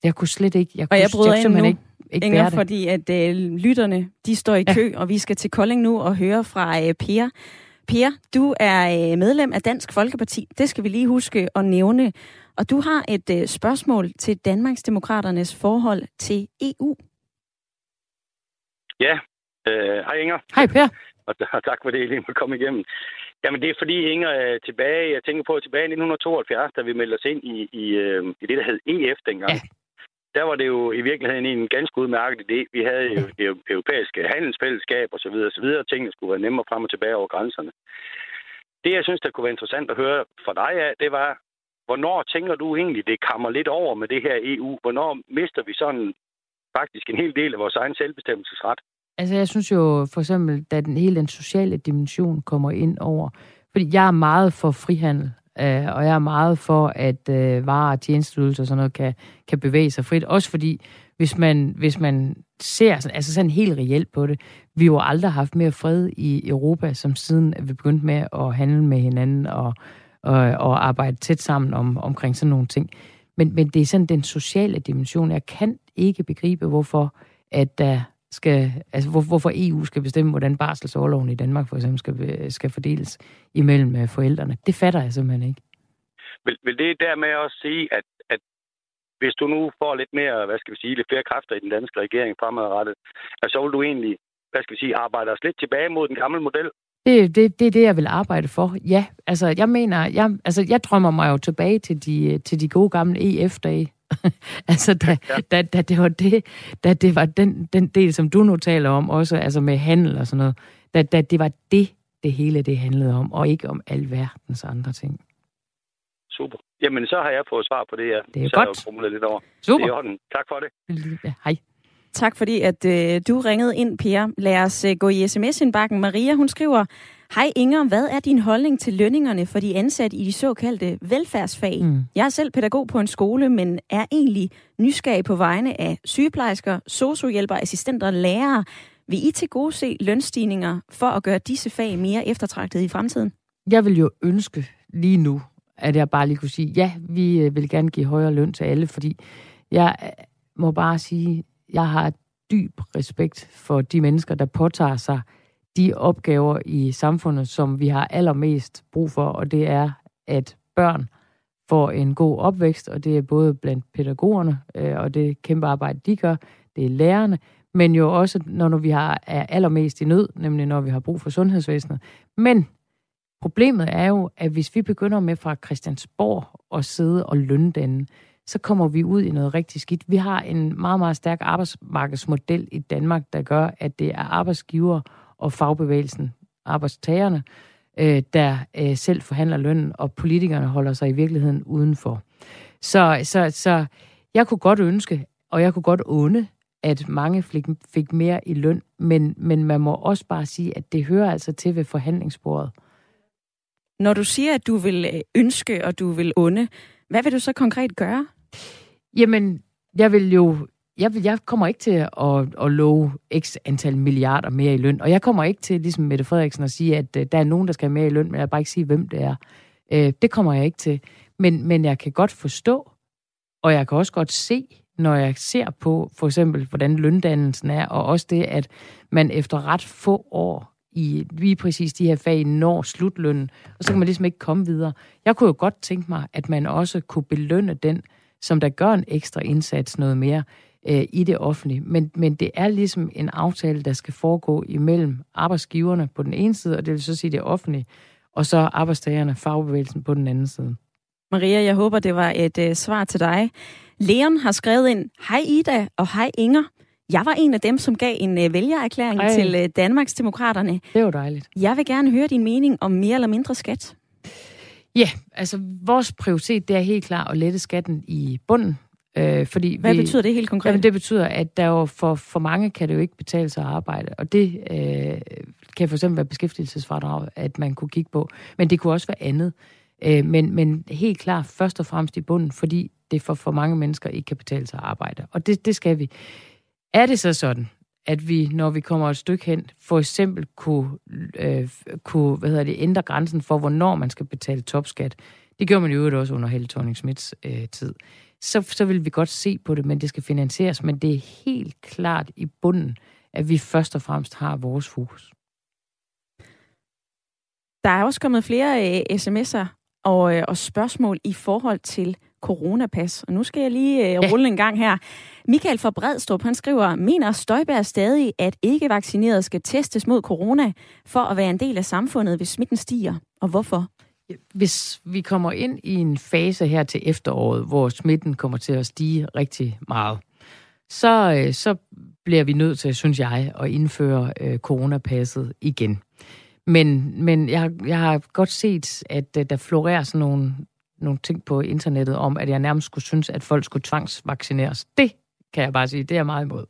Jeg kunne slet ikke, jeg Og jeg kunne bryder jeg ind nu, ikke, ikke Inger, bære det. fordi at øh, lytterne, de står i kø, og vi skal til Kolding nu og høre fra øh, Per. Per, du er øh, medlem af Dansk Folkeparti. Det skal vi lige huske at nævne. Og du har et øh, spørgsmål til Danmarksdemokraternes forhold til EU. Ja, øh, hej Inger. Hej Per. Og, og tak for det, jeg lige måtte komme igennem. Jamen det er fordi Inger er tilbage, jeg tænker på tilbage i 1972, da vi meldte os ind i, i, øh, i det, der hed EF dengang. Ja. Der var det jo i virkeligheden en ganske udmærket idé. Vi havde jo det europæiske handelsfællesskab og så videre, og så videre. Tingene skulle være nemmere frem og tilbage over grænserne. Det, jeg synes, der kunne være interessant at høre fra dig af, det var, hvornår tænker du egentlig, det kommer lidt over med det her EU? Hvornår mister vi sådan faktisk en hel del af vores egen selvbestemmelsesret? Altså, jeg synes jo for eksempel, da den hele den sociale dimension kommer ind over, fordi jeg er meget for frihandel, øh, og jeg er meget for, at øh, varer og tjenestydelser og sådan noget kan, kan bevæge sig frit. Også fordi, hvis man, hvis man ser sådan, altså sådan helt reelt på det, vi har jo aldrig haft mere fred i Europa, som siden vi begyndte med at handle med hinanden og, og, og arbejde tæt sammen om, omkring sådan nogle ting. Men, men det er sådan den sociale dimension. Jeg kan ikke begribe, hvorfor at der skal, altså hvor, hvorfor EU skal bestemme, hvordan barselsårloven i Danmark for eksempel skal, skal fordeles imellem øh, forældrene. Det fatter jeg simpelthen ikke. Vil, vil det dermed også sige, at, at hvis du nu får lidt mere, hvad skal vi sige, lidt flere kræfter i den danske regering fremadrettet, at så vil du egentlig, hvad skal vi sige, arbejde os lidt tilbage mod den gamle model? Det, det, det er det, jeg vil arbejde for. Ja, altså jeg mener, jeg, altså, jeg drømmer mig jo tilbage til de, til de gode gamle EF-dage. altså, da, da, da, det var det, da det var den, den del, som du nu taler om, også altså med handel og sådan noget, da, da det var det, det hele det handlede om, og ikke om alverdens andre ting. Super. Jamen, så har jeg fået svar på det, ja. Det er så godt. Jeg lidt over. Super. Det er orden. Tak for det. Ja, hej. Tak fordi, at øh, du ringede ind, Per. Lad os øh, gå i sms-indbakken. Maria, hun skriver, Hej Inger, hvad er din holdning til lønningerne for de ansatte i de såkaldte velfærdsfag? Mm. Jeg er selv pædagog på en skole, men er egentlig nysgerrig på vegne af sygeplejersker, sociohjælper, assistenter og lærere. Vil I til gode se lønstigninger for at gøre disse fag mere eftertragtet i fremtiden? Jeg vil jo ønske lige nu, at jeg bare lige kunne sige, ja, vi øh, vil gerne give højere løn til alle, fordi jeg øh, må bare sige, jeg har dyb respekt for de mennesker, der påtager sig de opgaver i samfundet, som vi har allermest brug for, og det er, at børn får en god opvækst, og det er både blandt pædagogerne, øh, og det kæmpe arbejde, de gør, det er lærerne, men jo også, når vi har, er allermest i nød, nemlig når vi har brug for sundhedsvæsenet. Men problemet er jo, at hvis vi begynder med fra Christiansborg at sidde og lønne så kommer vi ud i noget rigtig skidt. Vi har en meget, meget stærk arbejdsmarkedsmodel i Danmark, der gør, at det er arbejdsgiver og fagbevægelsen, arbejdstagerne, øh, der øh, selv forhandler lønnen, og politikerne holder sig i virkeligheden udenfor. Så, så, så jeg kunne godt ønske, og jeg kunne godt onde, at mange fik, fik mere i løn, men, men man må også bare sige, at det hører altså til ved forhandlingsbordet. Når du siger, at du vil øh, ønske, og du vil onde, hvad vil du så konkret gøre? Jamen, jeg vil jo jeg, jeg kommer ikke til at, at love x antal milliarder mere i løn, og jeg kommer ikke til, ligesom Mette Frederiksen, at sige, at uh, der er nogen, der skal have mere i løn, men jeg vil bare ikke sige, hvem det er. Uh, det kommer jeg ikke til. Men, men jeg kan godt forstå, og jeg kan også godt se, når jeg ser på for eksempel, hvordan løndannelsen er, og også det, at man efter ret få år i lige præcis de her fag når slutlønnen, og så kan man ligesom ikke komme videre. Jeg kunne jo godt tænke mig, at man også kunne belønne den, som der gør en ekstra indsats noget mere øh, i det offentlige. Men, men det er ligesom en aftale, der skal foregå imellem arbejdsgiverne på den ene side, og det vil så sige det offentlige, og så arbejdstagerne, fagbevægelsen på den anden side. Maria, jeg håber, det var et øh, svar til dig. Leon har skrevet ind, Hej Ida og hej Inger. Jeg var en af dem, som gav en øh, vælgererklæring Ej. til øh, Danmarks Demokraterne. Det var dejligt. Jeg vil gerne høre din mening om mere eller mindre skat. Ja, altså vores prioritet det er helt klart at lette skatten i bunden. Øh, fordi Hvad vi, betyder det helt konkret? Jamen, det betyder, at der jo for, for mange kan det jo ikke betale sig at arbejde, og det øh, kan for eksempel være beskæftigelsesfradrag, at man kunne kigge på, men det kunne også være andet. Øh, men, men helt klart først og fremmest i bunden, fordi det for, for mange mennesker ikke kan betale sig at arbejde, og det, det skal vi. Er det så sådan, at vi, når vi kommer et stykke hen, for eksempel kunne, øh, kunne hvad hedder det, ændre grænsen for, hvornår man skal betale topskat. Det gjorde man jo også under Helle thorning øh, tid så, så vil vi godt se på det, men det skal finansieres. Men det er helt klart i bunden, at vi først og fremmest har vores fokus. Der er også kommet flere øh, sms'er og, øh, og spørgsmål i forhold til coronapas. Og nu skal jeg lige øh, rulle en gang her. Michael fra Bredstrup, han skriver, mener Støjberg stadig, at ikke-vaccinerede skal testes mod corona for at være en del af samfundet, hvis smitten stiger? Og hvorfor? Hvis vi kommer ind i en fase her til efteråret, hvor smitten kommer til at stige rigtig meget, så, øh, så bliver vi nødt til, synes jeg, at indføre øh, coronapasset igen. Men, men jeg, jeg har godt set, at øh, der florerer sådan nogle, nogle ting på internettet om, at jeg nærmest skulle synes, at folk skulle tvangsvaccineres. Det kan jeg bare sige, det er jeg meget imod.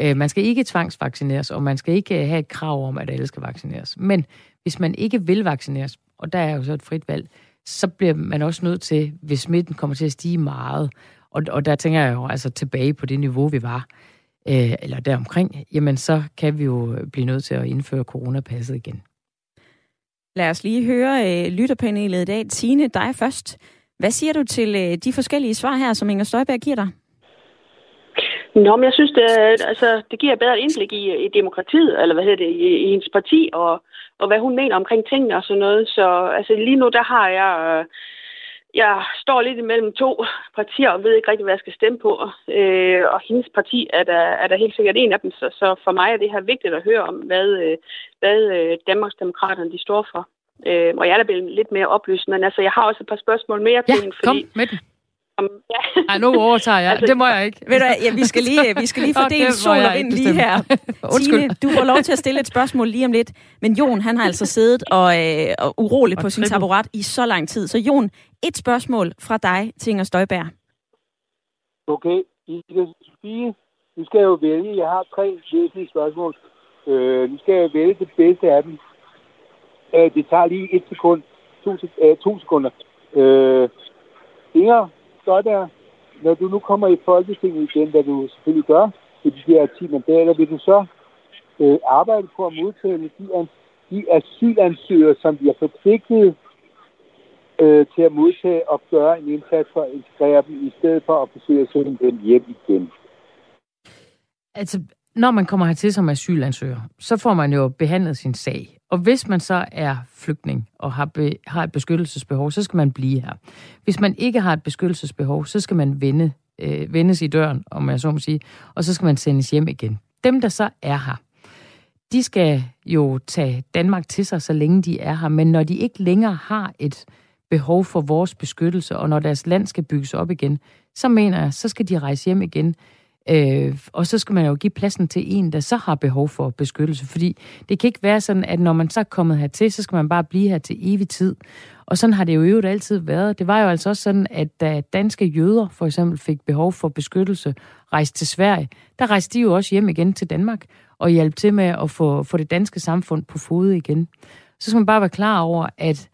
Øh, man skal ikke tvangsvaccineres, og man skal ikke øh, have et krav om, at alle skal vaccineres. Men hvis man ikke vil vaccineres, og der er jo så et frit valg, så bliver man også nødt til, hvis smitten kommer til at stige meget, og, og der tænker jeg jo altså tilbage på det niveau, vi var, øh, eller deromkring, jamen så kan vi jo blive nødt til at indføre coronapasset igen. Lad os lige høre øh, lytterpanelet i dag. Tine, dig først. Hvad siger du til øh, de forskellige svar her, som Inger Støjberg giver dig? Nå, men jeg synes, det, altså, det giver bedre indblik i, i demokratiet, eller hvad hedder det, i, i hendes parti, og, og hvad hun mener omkring tingene og sådan noget. Så altså, lige nu, der har jeg... Øh, jeg står lidt imellem to partier og ved ikke rigtig, hvad jeg skal stemme på. Øh, og hendes parti er der, er der helt sikkert en af dem. Så, så for mig er det her vigtigt at høre om, hvad, øh, hvad øh, Danmarksdemokraterne de står for. Øh, og jeg er da blevet lidt mere oplyst, men altså, jeg har også et par spørgsmål mere til ja, hende. Fordi, kom med den. Om, ja. Ej, nu overtager jeg. Altså, det må jeg ikke. Ved du, ja, vi skal lige, vi skal lige fordele okay, sol og vind lige her. Tine, du får lov til at stille et spørgsmål lige om lidt. Men Jon, han har altså siddet og, øh, og urolig på sin taburet i så lang tid. Så Jon, et spørgsmål fra dig til Inger Støjberg. Okay, Ida Sofie, nu skal jeg jo vælge. Jeg har tre væsentlige spørgsmål. Øh, nu skal jeg vælge det bedste af dem. Øh, det tager lige et sekund. To, øh, to sekunder. Øh, Inger, Støjberg, når du nu kommer i Folketinget igen, hvad du selvfølgelig gør, i de her 10 mandater, vil du så øh, arbejde på at modtage de, de asylansøgere, som vi har forpligtet øh, til at modtage og gøre en indsats for at integrere dem, i stedet for at forsøge at sende dem hjem igen? Altså, når man kommer hertil som asylansøger, så får man jo behandlet sin sag. Og hvis man så er flygtning og har, be, har et beskyttelsesbehov, så skal man blive her. Hvis man ikke har et beskyttelsesbehov, så skal man vende, øh, vendes i døren, om jeg så må sige, og så skal man sendes hjem igen. Dem, der så er her, de skal jo tage Danmark til sig, så længe de er her. Men når de ikke længere har et behov for vores beskyttelse, og når deres land skal bygges op igen, så mener jeg, så skal de rejse hjem igen. Øh, og så skal man jo give pladsen til en, der så har behov for beskyttelse. Fordi det kan ikke være sådan, at når man så er kommet hertil, så skal man bare blive her til evig tid. Og sådan har det jo øvrigt altid været. Det var jo altså også sådan, at da danske jøder for eksempel fik behov for beskyttelse, rejste til Sverige, der rejste de jo også hjem igen til Danmark og hjalp til med at få, få det danske samfund på fod igen. Så skal man bare være klar over, at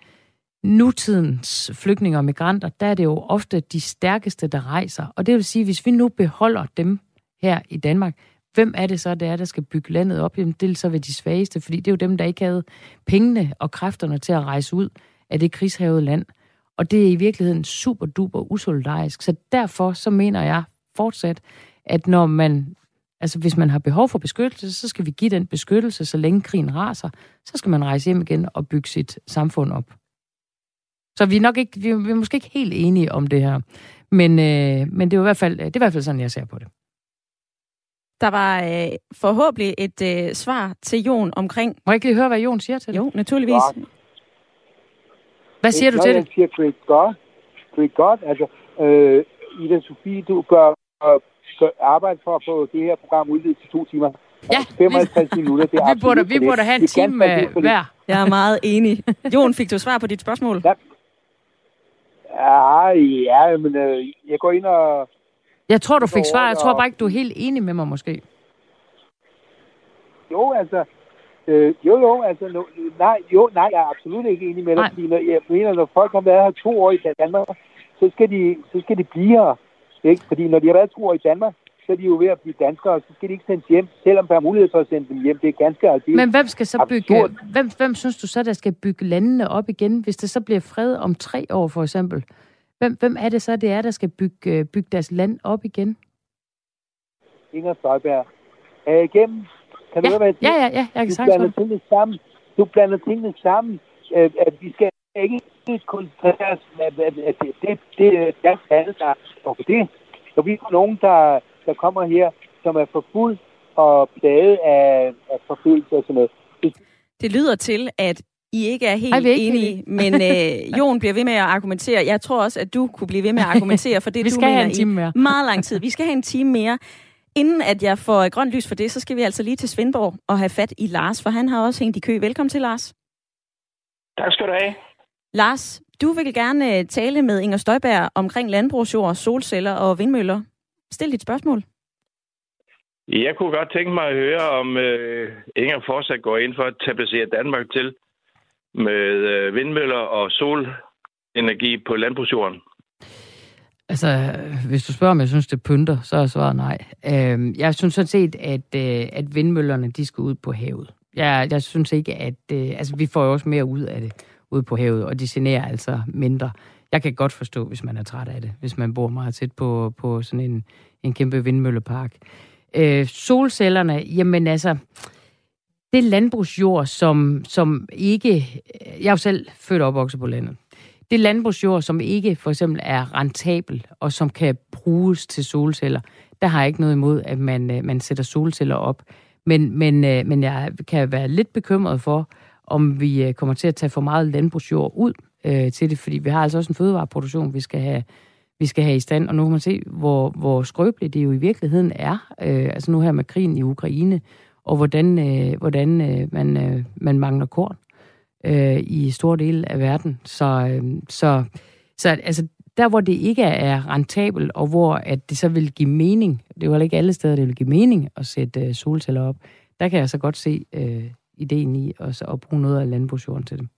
nutidens flygtninge og migranter, der er det jo ofte de stærkeste, der rejser. Og det vil sige, hvis vi nu beholder dem her i Danmark, hvem er det så, der er, der skal bygge landet op? Jamen, det er så ved de svageste, fordi det er jo dem, der ikke havde pengene og kræfterne til at rejse ud af det krigshavede land. Og det er i virkeligheden super duper usolidarisk. Så derfor så mener jeg fortsat, at når man, altså hvis man har behov for beskyttelse, så skal vi give den beskyttelse, så længe krigen raser. Så skal man rejse hjem igen og bygge sit samfund op. Så vi er nok ikke, vi er, vi er måske ikke helt enige om det her. Men, øh, men det, er i hvert fald, det er i hvert fald sådan, jeg ser på det. Der var øh, forhåbentlig et øh, svar til Jon omkring... Må jeg ikke lige høre, hvad Jon siger til det? Jo, naturligvis. Ja. Hvad siger du til det? Jeg siger, great God. Great God. Altså, øh, Ida Sofie, du gør, øh, gør arbejde for at få det her program udvidet til to timer. Ja, 55 vi, minutter, det er vi burde, vi burde have en time hver. Jeg er meget enig. Jon, fik du svar på dit spørgsmål? Ja, Ja, ja, men øh, jeg går ind og... Jeg tror, du fik svar. Jeg tror bare ikke, du er helt enig med mig, måske. Jo, altså... Øh, jo, jo, altså... No, nej, jo, nej, jeg er absolut ikke enig med dig. Fordi når, jeg mener, når folk har været her to år i Danmark, så skal de, så skal de blive her. Ikke? Fordi når de har været to år i Danmark, så er de jo ved at blive danskere, så skal de ikke sendes hjem, selvom der er mulighed for at sende dem hjem. Det er ganske aldeles Men hvem skal så bygge, hvem, hvem synes du så, der skal bygge landene op igen, hvis det så bliver fred om tre år for eksempel? Hvem, hvem er det så, det er, der skal bygge, bygge deres land op igen? Inger Støjberg. Er igennem? Kan ja. du høre, hvad jeg siger? Ja, ja, ja. Jeg kan du blander tingene sammen. Du blander tingene sammen. At, at vi skal ikke koncentrere os, at, at, at det, det, det er der står for det. Så vi har nogen, der der kommer her, som er forfulgt og plaget af, af forfølgelse og sådan noget. Det, det lyder til, at I ikke er helt Ej, ikke enige, men øh, Jon bliver ved med at argumentere. Jeg tror også, at du kunne blive ved med at argumentere for det, vi du skal mener have en time mere. i meget lang tid. Vi skal have en time mere. Inden at jeg får grønt lys for det, så skal vi altså lige til Svendborg og have fat i Lars, for han har også hængt i kø. Velkommen til, Lars. Tak skal du have. Lars, du vil gerne øh, tale med Inger Støjberg omkring landbrugsjord, solceller og vindmøller. Stil dit spørgsmål. Jeg kunne godt tænke mig at høre, om øh, Inger fortsat går ind for at tablacere Danmark til med øh, vindmøller og solenergi på landbrugsjorden. Altså, hvis du spørger, om jeg synes, det pynter, så er svaret nej. Øh, jeg synes sådan set, at, øh, at vindmøllerne, de skal ud på havet. Jeg, jeg synes ikke, at... Øh, altså, vi får jo også mere ud af det ude på havet, og de generer altså mindre. Jeg kan godt forstå, hvis man er træt af det, hvis man bor meget tæt på, på sådan en, en kæmpe vindmøllepark. Øh, solcellerne, jamen altså, det landbrugsjord, som, som ikke... Jeg er jo selv født og opvokset på landet. Det landbrugsjord, som ikke for eksempel er rentabel, og som kan bruges til solceller, der har jeg ikke noget imod, at man, øh, man sætter solceller op. Men, men, øh, men jeg kan være lidt bekymret for, om vi øh, kommer til at tage for meget landbrugsjord ud øh, til det, fordi vi har altså også en fødevareproduktion, vi skal have, vi skal have i stand, og nu kan man se, hvor, hvor skrøbeligt det jo i virkeligheden er, øh, altså nu her med krigen i Ukraine, og hvordan, øh, hvordan øh, man, øh, man mangler korn øh, i store dele af verden. Så, øh, så, så altså, der, hvor det ikke er rentabelt, og hvor at det så vil give mening, det er jo ikke alle steder, det vil give mening at sætte øh, solceller op, der kan jeg så godt se øh, ideen i at, at bruge noget af landbrugsjorden til dem.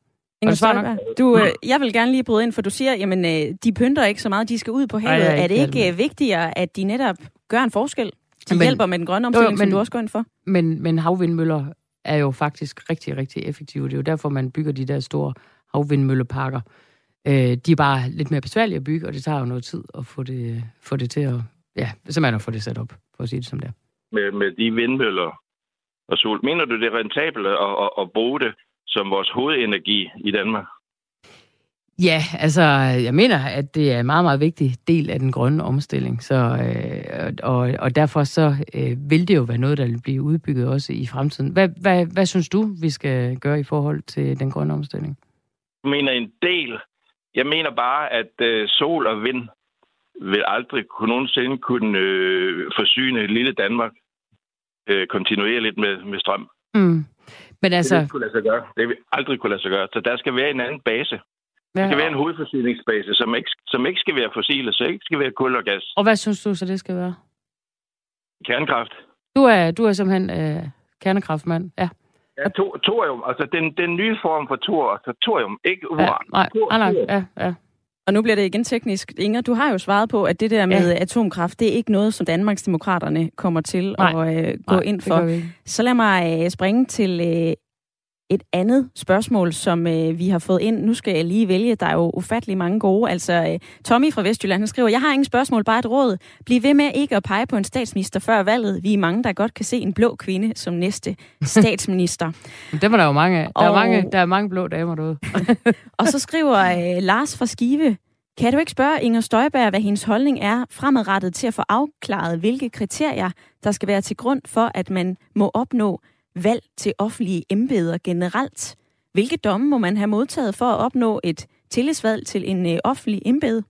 Inger Støjberg, du, øh, jeg vil gerne lige bryde ind, for du siger, jamen, øh, de pynter ikke så meget, de skal ud på havet. Ej, er det ikke øh, vigtigere, at de netop gør en forskel? De men, hjælper med den grønne omstilling, jo, men, som du også går ind for? Men, men havvindmøller er jo faktisk rigtig, rigtig effektive. Det er jo derfor, man bygger de der store havvindmølleparker. Øh, de er bare lidt mere besværlige at bygge, og det tager jo noget tid at få det, få det til at... Ja, simpelthen at få det sat op, for at sige det som det er. Med, med de vindmøller og sol. Mener du, det er rentabelt at, at, at bruge det som vores hovedenergi i Danmark? Ja, altså, jeg mener, at det er en meget, meget vigtig del af den grønne omstilling. Så, øh, og, og derfor så øh, vil det jo være noget, der vil blive udbygget også i fremtiden. Hvad, hvad, hvad synes du, vi skal gøre i forhold til den grønne omstilling? Jeg mener en del. Jeg mener bare, at øh, sol og vind vil aldrig kunne nogensinde kunne øh, forsyne lille Danmark øh, kontinuerligt med, med strøm. Mm. Men altså... Det vil kunne lade sig gøre. Det vil aldrig kunne lade sig gøre. Så der skal være en anden base. Der skal være en hovedforsyningsbase, som ikke, som ikke skal være fossile, så ikke skal være kul og gas. Og hvad synes du så, det skal være? Kernekraft. Du er, du er simpelthen øh, kernekraftmand, ja. Ja, to, thorium, altså den, den nye form for thor, altså thorium, ikke uran. Ja, nej, nej, nej, ja, ja. Og nu bliver det igen teknisk. Inger, du har jo svaret på, at det der med ja. atomkraft, det er ikke noget, som Danmarksdemokraterne kommer til nej, at øh, gå nej, ind for. Så lad mig øh, springe til øh, et andet spørgsmål, som øh, vi har fået ind. Nu skal jeg lige vælge. Der er jo ufattelig mange gode. Altså, øh, Tommy fra Vestjylland, han skriver, jeg har ingen spørgsmål, bare et råd. Bliv ved med ikke at pege på en statsminister før valget. Vi er mange, der godt kan se en blå kvinde som næste statsminister. det var der jo mange af. Der, og... er mange, der er mange blå damer derude. og så skriver øh, Lars fra Skive, kan du ikke spørge Inger Støjberg, hvad hendes holdning er fremadrettet til at få afklaret, hvilke kriterier, der skal være til grund for, at man må opnå valg til offentlige embeder generelt. Hvilke domme må man have modtaget for at opnå et tillidsvalg til en øh, offentlig embede?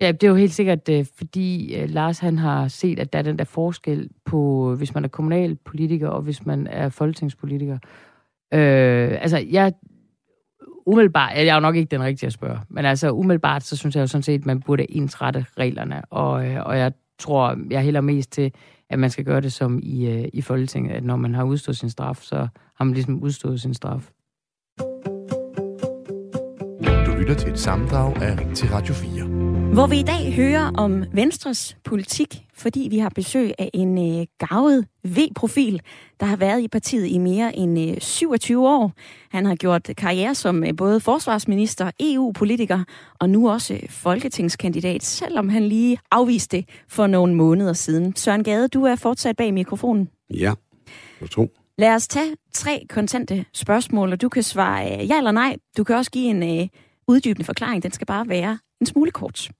Ja, det er jo helt sikkert, øh, fordi øh, Lars han har set, at der er den der forskel på, øh, hvis man er kommunalpolitiker og hvis man er folketingspolitiker. Øh, altså, jeg umiddelbart, jeg er jo nok ikke den rigtige at spørge, men altså umiddelbart, så synes jeg jo sådan set, at man burde ensrette reglerne, og, og jeg tror, jeg hælder mest til, at man skal gøre det som i, øh, i Folketinget, at når man har udstået sin straf, så har man ligesom udstået sin straf. Du lytter til et sammendrag af Ring til Radio 4. Hvor vi i dag hører om Venstres politik, fordi vi har besøg af en øh, gavet V-profil, der har været i partiet i mere end øh, 27 år. Han har gjort karriere som øh, både forsvarsminister, EU-politiker og nu også øh, folketingskandidat, selvom han lige afviste det for nogle måneder siden. Søren Gade, du er fortsat bag mikrofonen. Ja, jeg tror. Lad os tage tre kontante spørgsmål, og du kan svare øh, ja eller nej. Du kan også give en øh, uddybende forklaring. Den skal bare være en smule kort.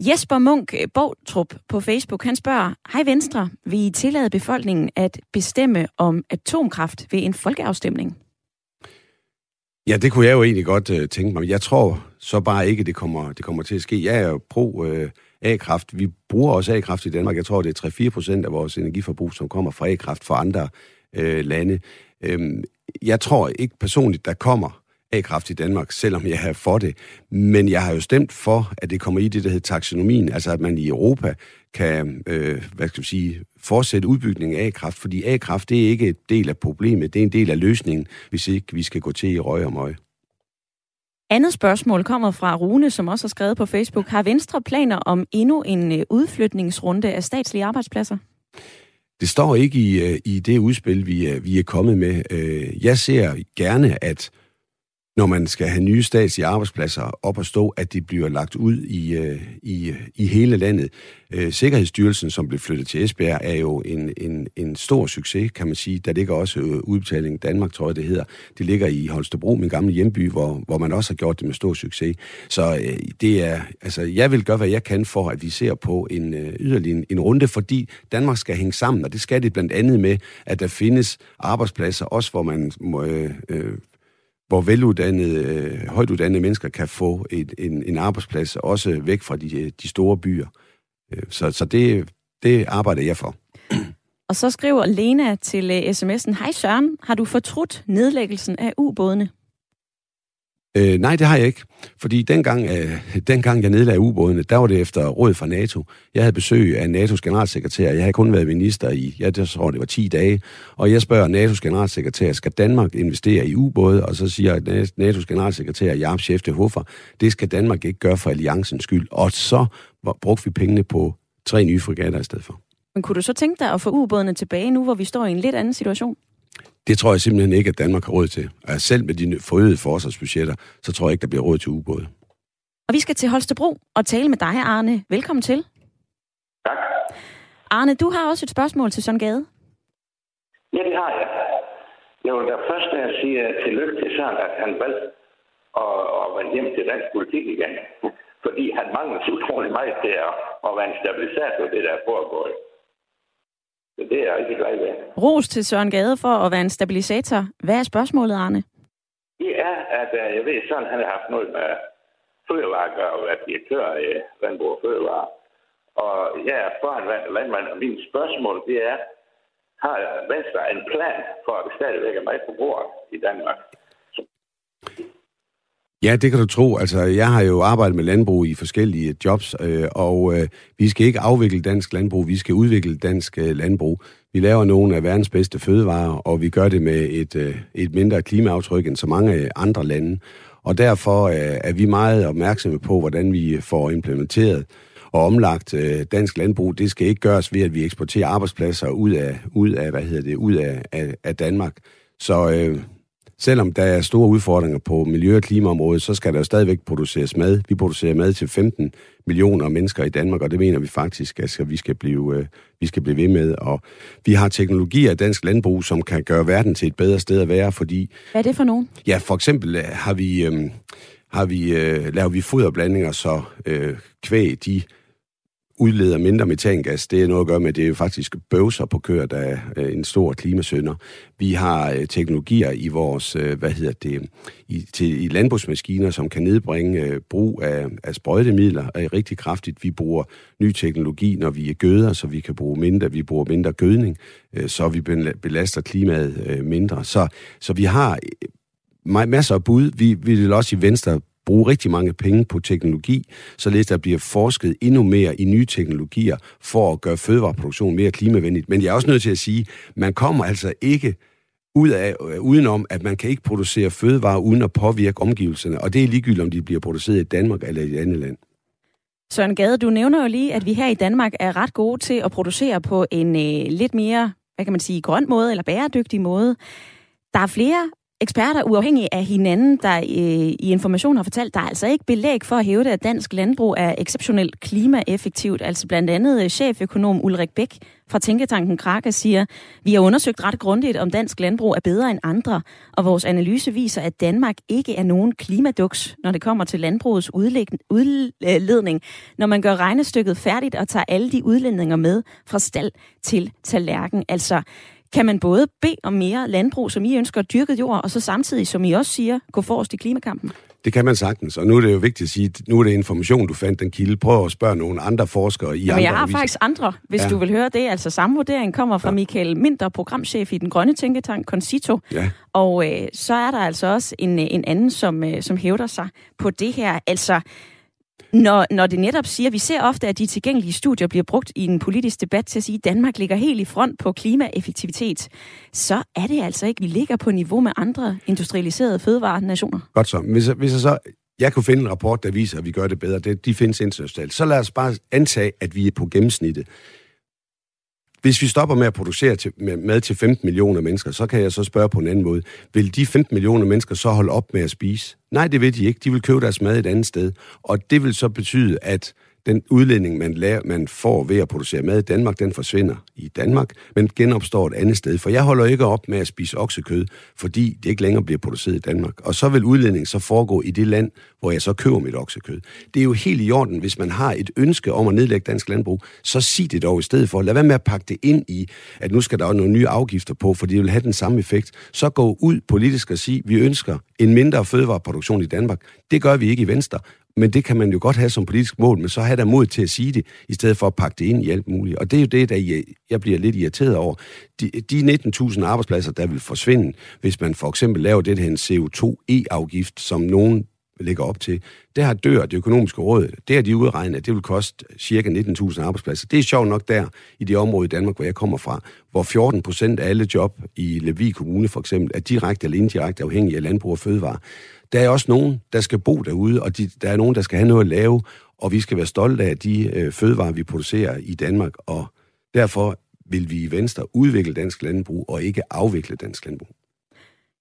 Jesper Munk Bogtrup på Facebook, han spørger, Hej Venstre, vil I tillade befolkningen at bestemme om atomkraft ved en folkeafstemning? Ja, det kunne jeg jo egentlig godt øh, tænke mig. Jeg tror så bare ikke, det kommer, det kommer til at ske. Jeg er jo pro øh, A-kraft. Vi bruger også A-kraft i Danmark. Jeg tror, det er 3-4 procent af vores energiforbrug, som kommer fra A-kraft fra andre øh, lande. Øhm, jeg tror ikke personligt, der kommer A-kraft i Danmark, selvom jeg er for det. Men jeg har jo stemt for, at det kommer i det, der hedder taksonomien, altså at man i Europa kan, øh, hvad skal vi sige, fortsætte udbygningen af A-kraft, fordi A-kraft, det er ikke et del af problemet, det er en del af løsningen, hvis ikke vi skal gå til i røg og møg. Andet spørgsmål kommer fra Rune, som også har skrevet på Facebook. Har Venstre planer om endnu en øh, udflytningsrunde af statslige arbejdspladser? Det står ikke i, øh, i det udspil, vi vi er kommet med. Jeg ser gerne, at når man skal have nye statslige arbejdspladser op at stå, at de bliver lagt ud i, øh, i, øh, i hele landet. Øh, Sikkerhedsstyrelsen, som blev flyttet til Esbjerg, er jo en, en, en stor succes, kan man sige. Der ligger også udbetaling Danmark, tror jeg det hedder. Det ligger i Holstebro, min gamle hjemby, hvor, hvor man også har gjort det med stor succes. Så øh, det er, altså, jeg vil gøre, hvad jeg kan for, at vi ser på en øh, yderligere en, en runde, fordi Danmark skal hænge sammen, og det skal det blandt andet med, at der findes arbejdspladser, også hvor man må, øh, øh, hvor veluddannede, øh, højtuddannede mennesker kan få et, en, en arbejdsplads, også væk fra de, øh, de store byer. Øh, så, så det, det arbejder jeg for. Og så skriver Lena til sms'en, Hej Søren, har du fortrudt nedlæggelsen af ubådene? Øh, nej, det har jeg ikke. Fordi dengang, øh, dengang jeg nedlagde ubådene, der var det efter råd fra NATO. Jeg havde besøg af NATO's generalsekretær. Jeg havde kun været minister i, jeg tror det var 10 dage. Og jeg spørger NATO's generalsekretær, skal Danmark investere i ubåde? Og så siger NATO's generalsekretær, Jarp Chef de Hoffer, det skal Danmark ikke gøre for alliancens skyld. Og så brugte vi pengene på tre nye frigatter i stedet for. Men kunne du så tænke dig at få ubådene tilbage nu, hvor vi står i en lidt anden situation? Det tror jeg simpelthen ikke, at Danmark har råd til. Og selv med de forøgede forsvarsbudgetter, så tror jeg ikke, der bliver råd til ubåde. Og vi skal til Holstebro og tale med dig, Arne. Velkommen til. Tak. Arne, du har også et spørgsmål til Søren Gade. Ja, det har jeg. Jeg vil da først at sige tillykke til Søren, at han valgte at, at vende hjem til dansk politik igen. Fordi han mangler så utrolig meget til at, at være en stabilisator, det der er foregået. Så det er jeg rigtig glad ved. Ros til Søren Gade for at være en stabilisator. Hvad er spørgsmålet, Arne? Det er, at uh, jeg ved, sådan han har haft noget med fødevarer og været direktør i Landbrug og Fødevare. Og jeg er foran landmand, og min spørgsmål det er, har Venstre en plan for, at det stadigvæk er meget på bordet i Danmark? Ja, det kan du tro. Altså, jeg har jo arbejdet med landbrug i forskellige jobs, øh, og øh, vi skal ikke afvikle dansk landbrug, vi skal udvikle dansk øh, landbrug. Vi laver nogle af verdens bedste fødevarer, og vi gør det med et, øh, et mindre klimaaftryk end så mange øh, andre lande. Og derfor øh, er vi meget opmærksomme på, hvordan vi får implementeret og omlagt øh, dansk landbrug. Det skal ikke gøres ved, at vi eksporterer arbejdspladser ud af, ud af, hvad hedder det, ud af, af, af Danmark. Så øh, selvom der er store udfordringer på miljø- og klimaområdet, så skal der jo stadigvæk produceres mad. Vi producerer mad til 15 millioner mennesker i Danmark, og det mener vi faktisk, at vi skal blive, øh, vi skal blive ved med. Og vi har teknologier i dansk landbrug, som kan gøre verden til et bedre sted at være, fordi... Hvad er det for nogen? Ja, for eksempel øh, har vi, øh, har vi, øh, laver vi foderblandinger, så kvæg, de udleder mindre metangas. Det er noget at gøre med, at det er jo faktisk bøvser på køer, der er øh, en stor klimasønder. Vi har øh, teknologier i vores, øh, hvad hedder det, i, til, i landbrugsmaskiner, som kan nedbringe brug af, af sprøjtemidler er rigtig kraftigt. Vi bruger ny teknologi, når vi er gøder, så vi kan bruge mindre, vi bruger mindre gødning, så vi belaster klimaet mindre. Så, så vi har masser af bud. Vi, vi vil også i Venstre bruge rigtig mange penge på teknologi, således der bliver forsket endnu mere i nye teknologier for at gøre fødevareproduktion mere klimavenligt. Men jeg er også nødt til at sige, man kommer altså ikke ud af, øh, udenom, at man kan ikke producere fødevarer uden at påvirke omgivelserne, og det er ligegyldigt, om de bliver produceret i Danmark eller i et andet land. Søren Gade, du nævner jo lige, at vi her i Danmark er ret gode til at producere på en øh, lidt mere, hvad kan man sige, grøn måde eller bæredygtig måde. Der er flere eksperter uafhængige af hinanden, der øh, i information har fortalt, der er altså ikke belæg for at hæve at dansk landbrug er exceptionelt klimaeffektivt. Altså blandt andet øh, cheføkonom Ulrik Bæk fra Tænketanken Krake siger, vi har undersøgt ret grundigt, om dansk landbrug er bedre end andre, og vores analyse viser, at Danmark ikke er nogen klimaduks, når det kommer til landbrugets udledning, når man gør regnestykket færdigt og tager alle de udledninger med fra stald til tallerken. Altså, kan man både bede om mere landbrug, som I ønsker, dyrket jord, og så samtidig, som I også siger, gå forrest i klimakampen? Det kan man sagtens, og nu er det jo vigtigt at sige, at nu er det information, du fandt den kilde. Prøv at spørge nogle andre forskere i Jamen, andre jeg har aviser. faktisk andre, hvis ja. du vil høre det. Altså samme vurdering kommer fra ja. Michael Minder, programchef i den grønne tænketank Concito. Ja. Og øh, så er der altså også en, en anden, som, øh, som hævder sig på det her. Altså, når, når det netop siger, vi ser ofte, at de tilgængelige studier bliver brugt i en politisk debat til at sige, at Danmark ligger helt i front på klimaeffektivitet, så er det altså ikke, vi ligger på niveau med andre industrialiserede fødevarenationer. Godt så. Hvis, hvis jeg så jeg kunne finde en rapport, der viser, at vi gør det bedre. Det, de findes internationalt. Så lad os bare antage, at vi er på gennemsnittet. Hvis vi stopper med at producere til, med mad til 15 millioner mennesker, så kan jeg så spørge på en anden måde. Vil de 15 millioner mennesker så holde op med at spise? Nej, det vil de ikke. De vil købe deres mad et andet sted. Og det vil så betyde, at den udledning, man, laver, man får ved at producere mad i Danmark, den forsvinder i Danmark, men genopstår et andet sted. For jeg holder ikke op med at spise oksekød, fordi det ikke længere bliver produceret i Danmark. Og så vil udledningen så foregå i det land, hvor jeg så køber mit oksekød. Det er jo helt i orden, hvis man har et ønske om at nedlægge dansk landbrug, så sig det dog i stedet for. Lad være med at pakke det ind i, at nu skal der også nogle nye afgifter på, for det vil have den samme effekt. Så gå ud politisk og sige, vi ønsker en mindre fødevareproduktion i Danmark. Det gør vi ikke i Venstre, men det kan man jo godt have som politisk mål, men så have der mod til at sige det, i stedet for at pakke det ind i alt muligt. Og det er jo det, der jeg bliver lidt irriteret over. De, de 19.000 arbejdspladser, der vil forsvinde, hvis man for eksempel laver det her en CO2-e-afgift, som nogen lægger op til, det har dør det økonomiske råd. Det har de udregnet, at det vil koste cirka 19.000 arbejdspladser. Det er sjovt nok der, i det område i Danmark, hvor jeg kommer fra, hvor 14 procent af alle job i Levi Kommune for eksempel, er direkte eller indirekte afhængige af landbrug og fødevare. Der er også nogen, der skal bo derude, og de, der er nogen, der skal have noget at lave, og vi skal være stolte af de øh, fødevarer, vi producerer i Danmark, og derfor vil vi i Venstre udvikle dansk landbrug og ikke afvikle dansk landbrug.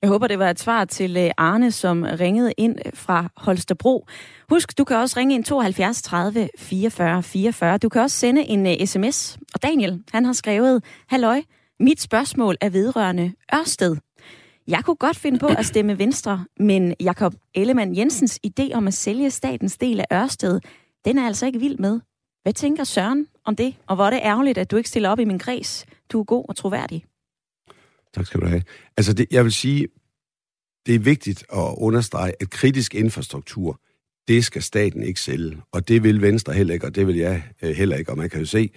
Jeg håber, det var et svar til øh, Arne, som ringede ind øh, fra Holstebro. Husk, du kan også ringe ind 72 30 44 44. Du kan også sende en øh, uh, sms. Og Daniel, han har skrevet, Halløj, mit spørgsmål er vedrørende Ørsted. Jeg kunne godt finde på at stemme Venstre, men Jakob Ellemann Jensens idé om at sælge statens del af Ørsted, den er altså ikke vild med. Hvad tænker Søren om det? Og hvor er det ærgerligt, at du ikke stiller op i min kreds. Du er god og troværdig. Tak skal du have. Altså, det, jeg vil sige, det er vigtigt at understrege, at kritisk infrastruktur, det skal staten ikke sælge. Og det vil Venstre heller ikke, og det vil jeg øh, heller ikke. Og man kan jo se,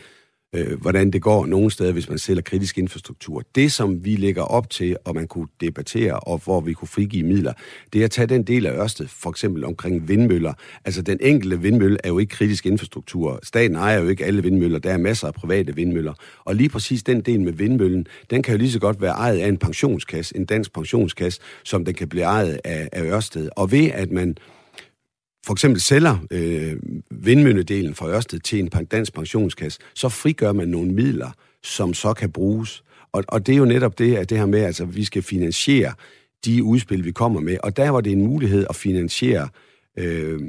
øh, hvordan det går nogle steder, hvis man sælger kritisk infrastruktur. Det, som vi lægger op til, og man kunne debattere, og hvor vi kunne frigive midler, det er at tage den del af Ørsted, for eksempel omkring vindmøller. Altså, den enkelte vindmølle er jo ikke kritisk infrastruktur. Staten ejer jo ikke alle vindmøller. Der er masser af private vindmøller. Og lige præcis den del med vindmøllen, den kan jo lige så godt være ejet af en pensionskasse, en dansk pensionskasse, som den kan blive ejet af, af Ørsted. Og ved at man for eksempel sælger øh, vindmølledelen fra Ørsted til en dansk pensionskasse, så frigør man nogle midler, som så kan bruges. Og, og det er jo netop det, at det her med, at altså, vi skal finansiere de udspil, vi kommer med. Og der var det en mulighed at finansiere øh,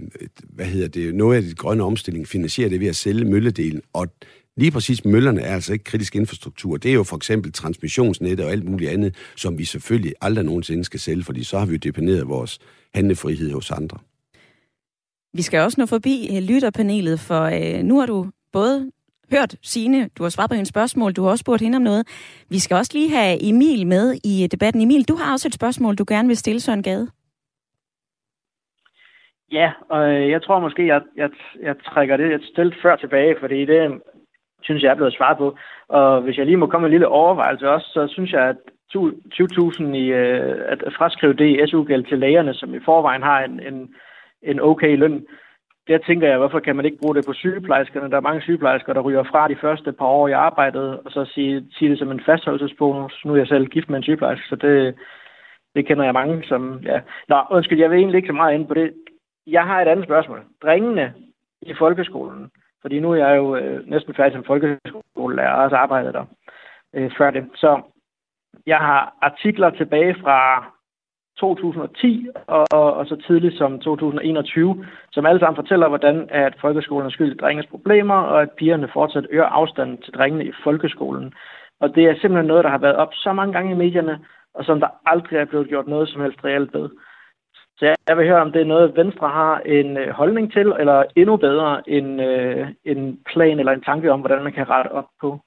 hvad hedder det, noget af det grønne omstilling, finansiere det ved at sælge mølledelen. Og lige præcis møllerne er altså ikke kritisk infrastruktur. Det er jo for eksempel transmissionsnet og alt muligt andet, som vi selvfølgelig aldrig nogensinde skal sælge, fordi så har vi jo deponeret vores handlefrihed hos andre. Vi skal også nå forbi øh, lytterpanelet, for øh, nu har du både hørt Sine, du har svaret på hendes spørgsmål, du har også spurgt hende om noget. Vi skal også lige have Emil med i øh, debatten. Emil, du har også et spørgsmål, du gerne vil stille Søren Gade. Ja, og øh, jeg tror måske, jeg, jeg, jeg trækker det jeg stillet før tilbage, fordi det synes jeg er blevet svaret på. Og hvis jeg lige må komme med en lille overvejelse også, så synes jeg, at 20.000 i at fraskrive det i SU-gæld til lægerne, som i forvejen har en, en en okay løn. Der tænker jeg, hvorfor kan man ikke bruge det på sygeplejerskerne? Der er mange sygeplejersker, der ryger fra de første par år i arbejdet, og så sige, sige det som en fastholdelsesbonus. Nu er jeg selv gift med en sygeplejerske, så det, det kender jeg mange, som... Ja. Nå, undskyld, jeg vil egentlig ikke så meget ind på det. Jeg har et andet spørgsmål. Drengene i folkeskolen, fordi nu er jeg jo øh, næsten færdig som folkeskolelærer, og også arbejdet der øh, før det. Så jeg har artikler tilbage fra 2010 og, og, og så tidligt som 2021, som alle sammen fortæller, hvordan at folkeskolen er skyld i drengens problemer, og at pigerne fortsat øger afstanden til drengene i folkeskolen. Og det er simpelthen noget, der har været op så mange gange i medierne, og som der aldrig er blevet gjort noget som helst reelt ved. Så jeg vil høre, om det er noget, Venstre har en øh, holdning til, eller endnu bedre en, øh, en plan eller en tanke om, hvordan man kan rette op på.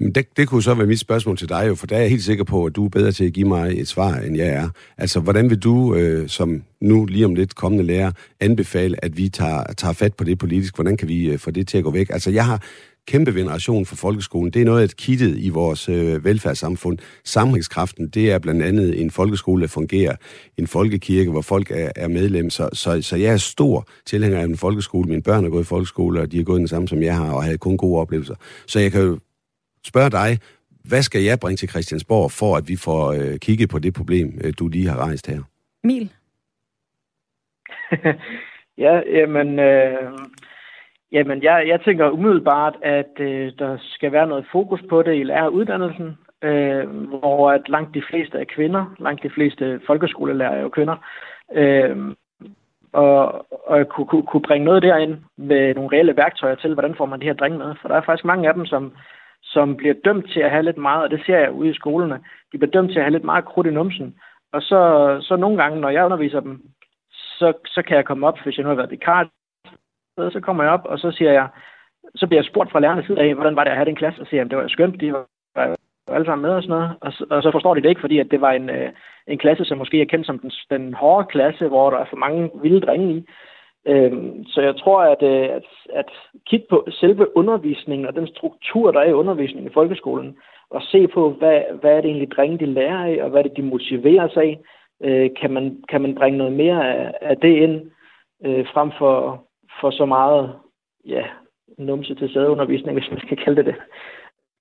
Jamen det, det kunne så være mit spørgsmål til dig jo, for der er jeg helt sikker på, at du er bedre til at give mig et svar, end jeg er. Altså, hvordan vil du, øh, som nu lige om lidt kommende lærer, anbefale, at vi tager, tager fat på det politisk? Hvordan kan vi øh, få det til at gå væk? Altså, jeg har kæmpe veneration for folkeskolen. Det er noget af kittet i vores øh, velfærdssamfund. Sammenhængskraften, det er blandt andet en folkeskole, der fungerer, en folkekirke, hvor folk er, er medlem. Så, så, så jeg er stor tilhænger af en folkeskole. Mine børn er gået i folkeskole, og de er gået den samme, som jeg har, og havde kun gode oplevelser. Så jeg kan jo spørge dig, hvad skal jeg bringe til Christiansborg, for at vi får øh, kigget på det problem, øh, du lige har rejst her? Mil. ja, jamen... Øh Jamen, jeg, jeg tænker umiddelbart, at øh, der skal være noget fokus på det i læreruddannelsen, øh, hvor at langt de fleste er kvinder, langt de fleste folkeskolelærer er jo kvinder, øh, og, og kunne, kunne, kunne bringe noget derind med nogle reelle værktøjer til, hvordan får man de her drenge med. For der er faktisk mange af dem, som, som bliver dømt til at have lidt meget, og det ser jeg ude i skolerne, de bliver dømt til at have lidt meget krudt i numsen. Og så, så nogle gange, når jeg underviser dem, så, så kan jeg komme op, hvis jeg nu har været vikar, så kommer jeg op, og så siger jeg, så bliver jeg spurgt fra lærernes side af, hvordan var det at have den klasse, og siger, at det var skønt, de var alle sammen med og sådan noget, og, så, og så forstår de det ikke, fordi at det var en, øh, en klasse, som måske er kendt som den, den hårde klasse, hvor der er for mange vilde drenge i. Øhm, så jeg tror, at, øh, at, at kigge på selve undervisningen og den struktur, der er i undervisningen i folkeskolen, og se på, hvad, hvad er det egentlig drenge, de lærer af, og hvad er det, de motiverer sig af, øh, kan, man, kan man bringe noget mere af, af det ind, øh, frem for, for så meget ja, numse til sædeundervisning, hvis man skal kalde det det.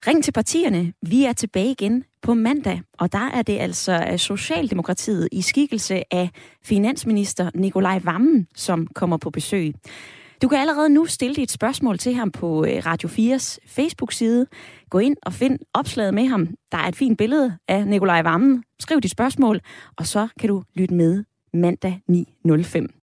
Ring til partierne. Vi er tilbage igen på mandag, og der er det altså øh, Socialdemokratiet i skikkelse af finansminister Nikolaj Vammen, som kommer på besøg. Du kan allerede nu stille dit spørgsmål til ham på øh, Radio 4's Facebook-side. Gå ind og find opslaget med ham. Der er et fint billede af Nikolaj Vammen. Skriv dit spørgsmål, og så kan du lytte med mandag 9.05.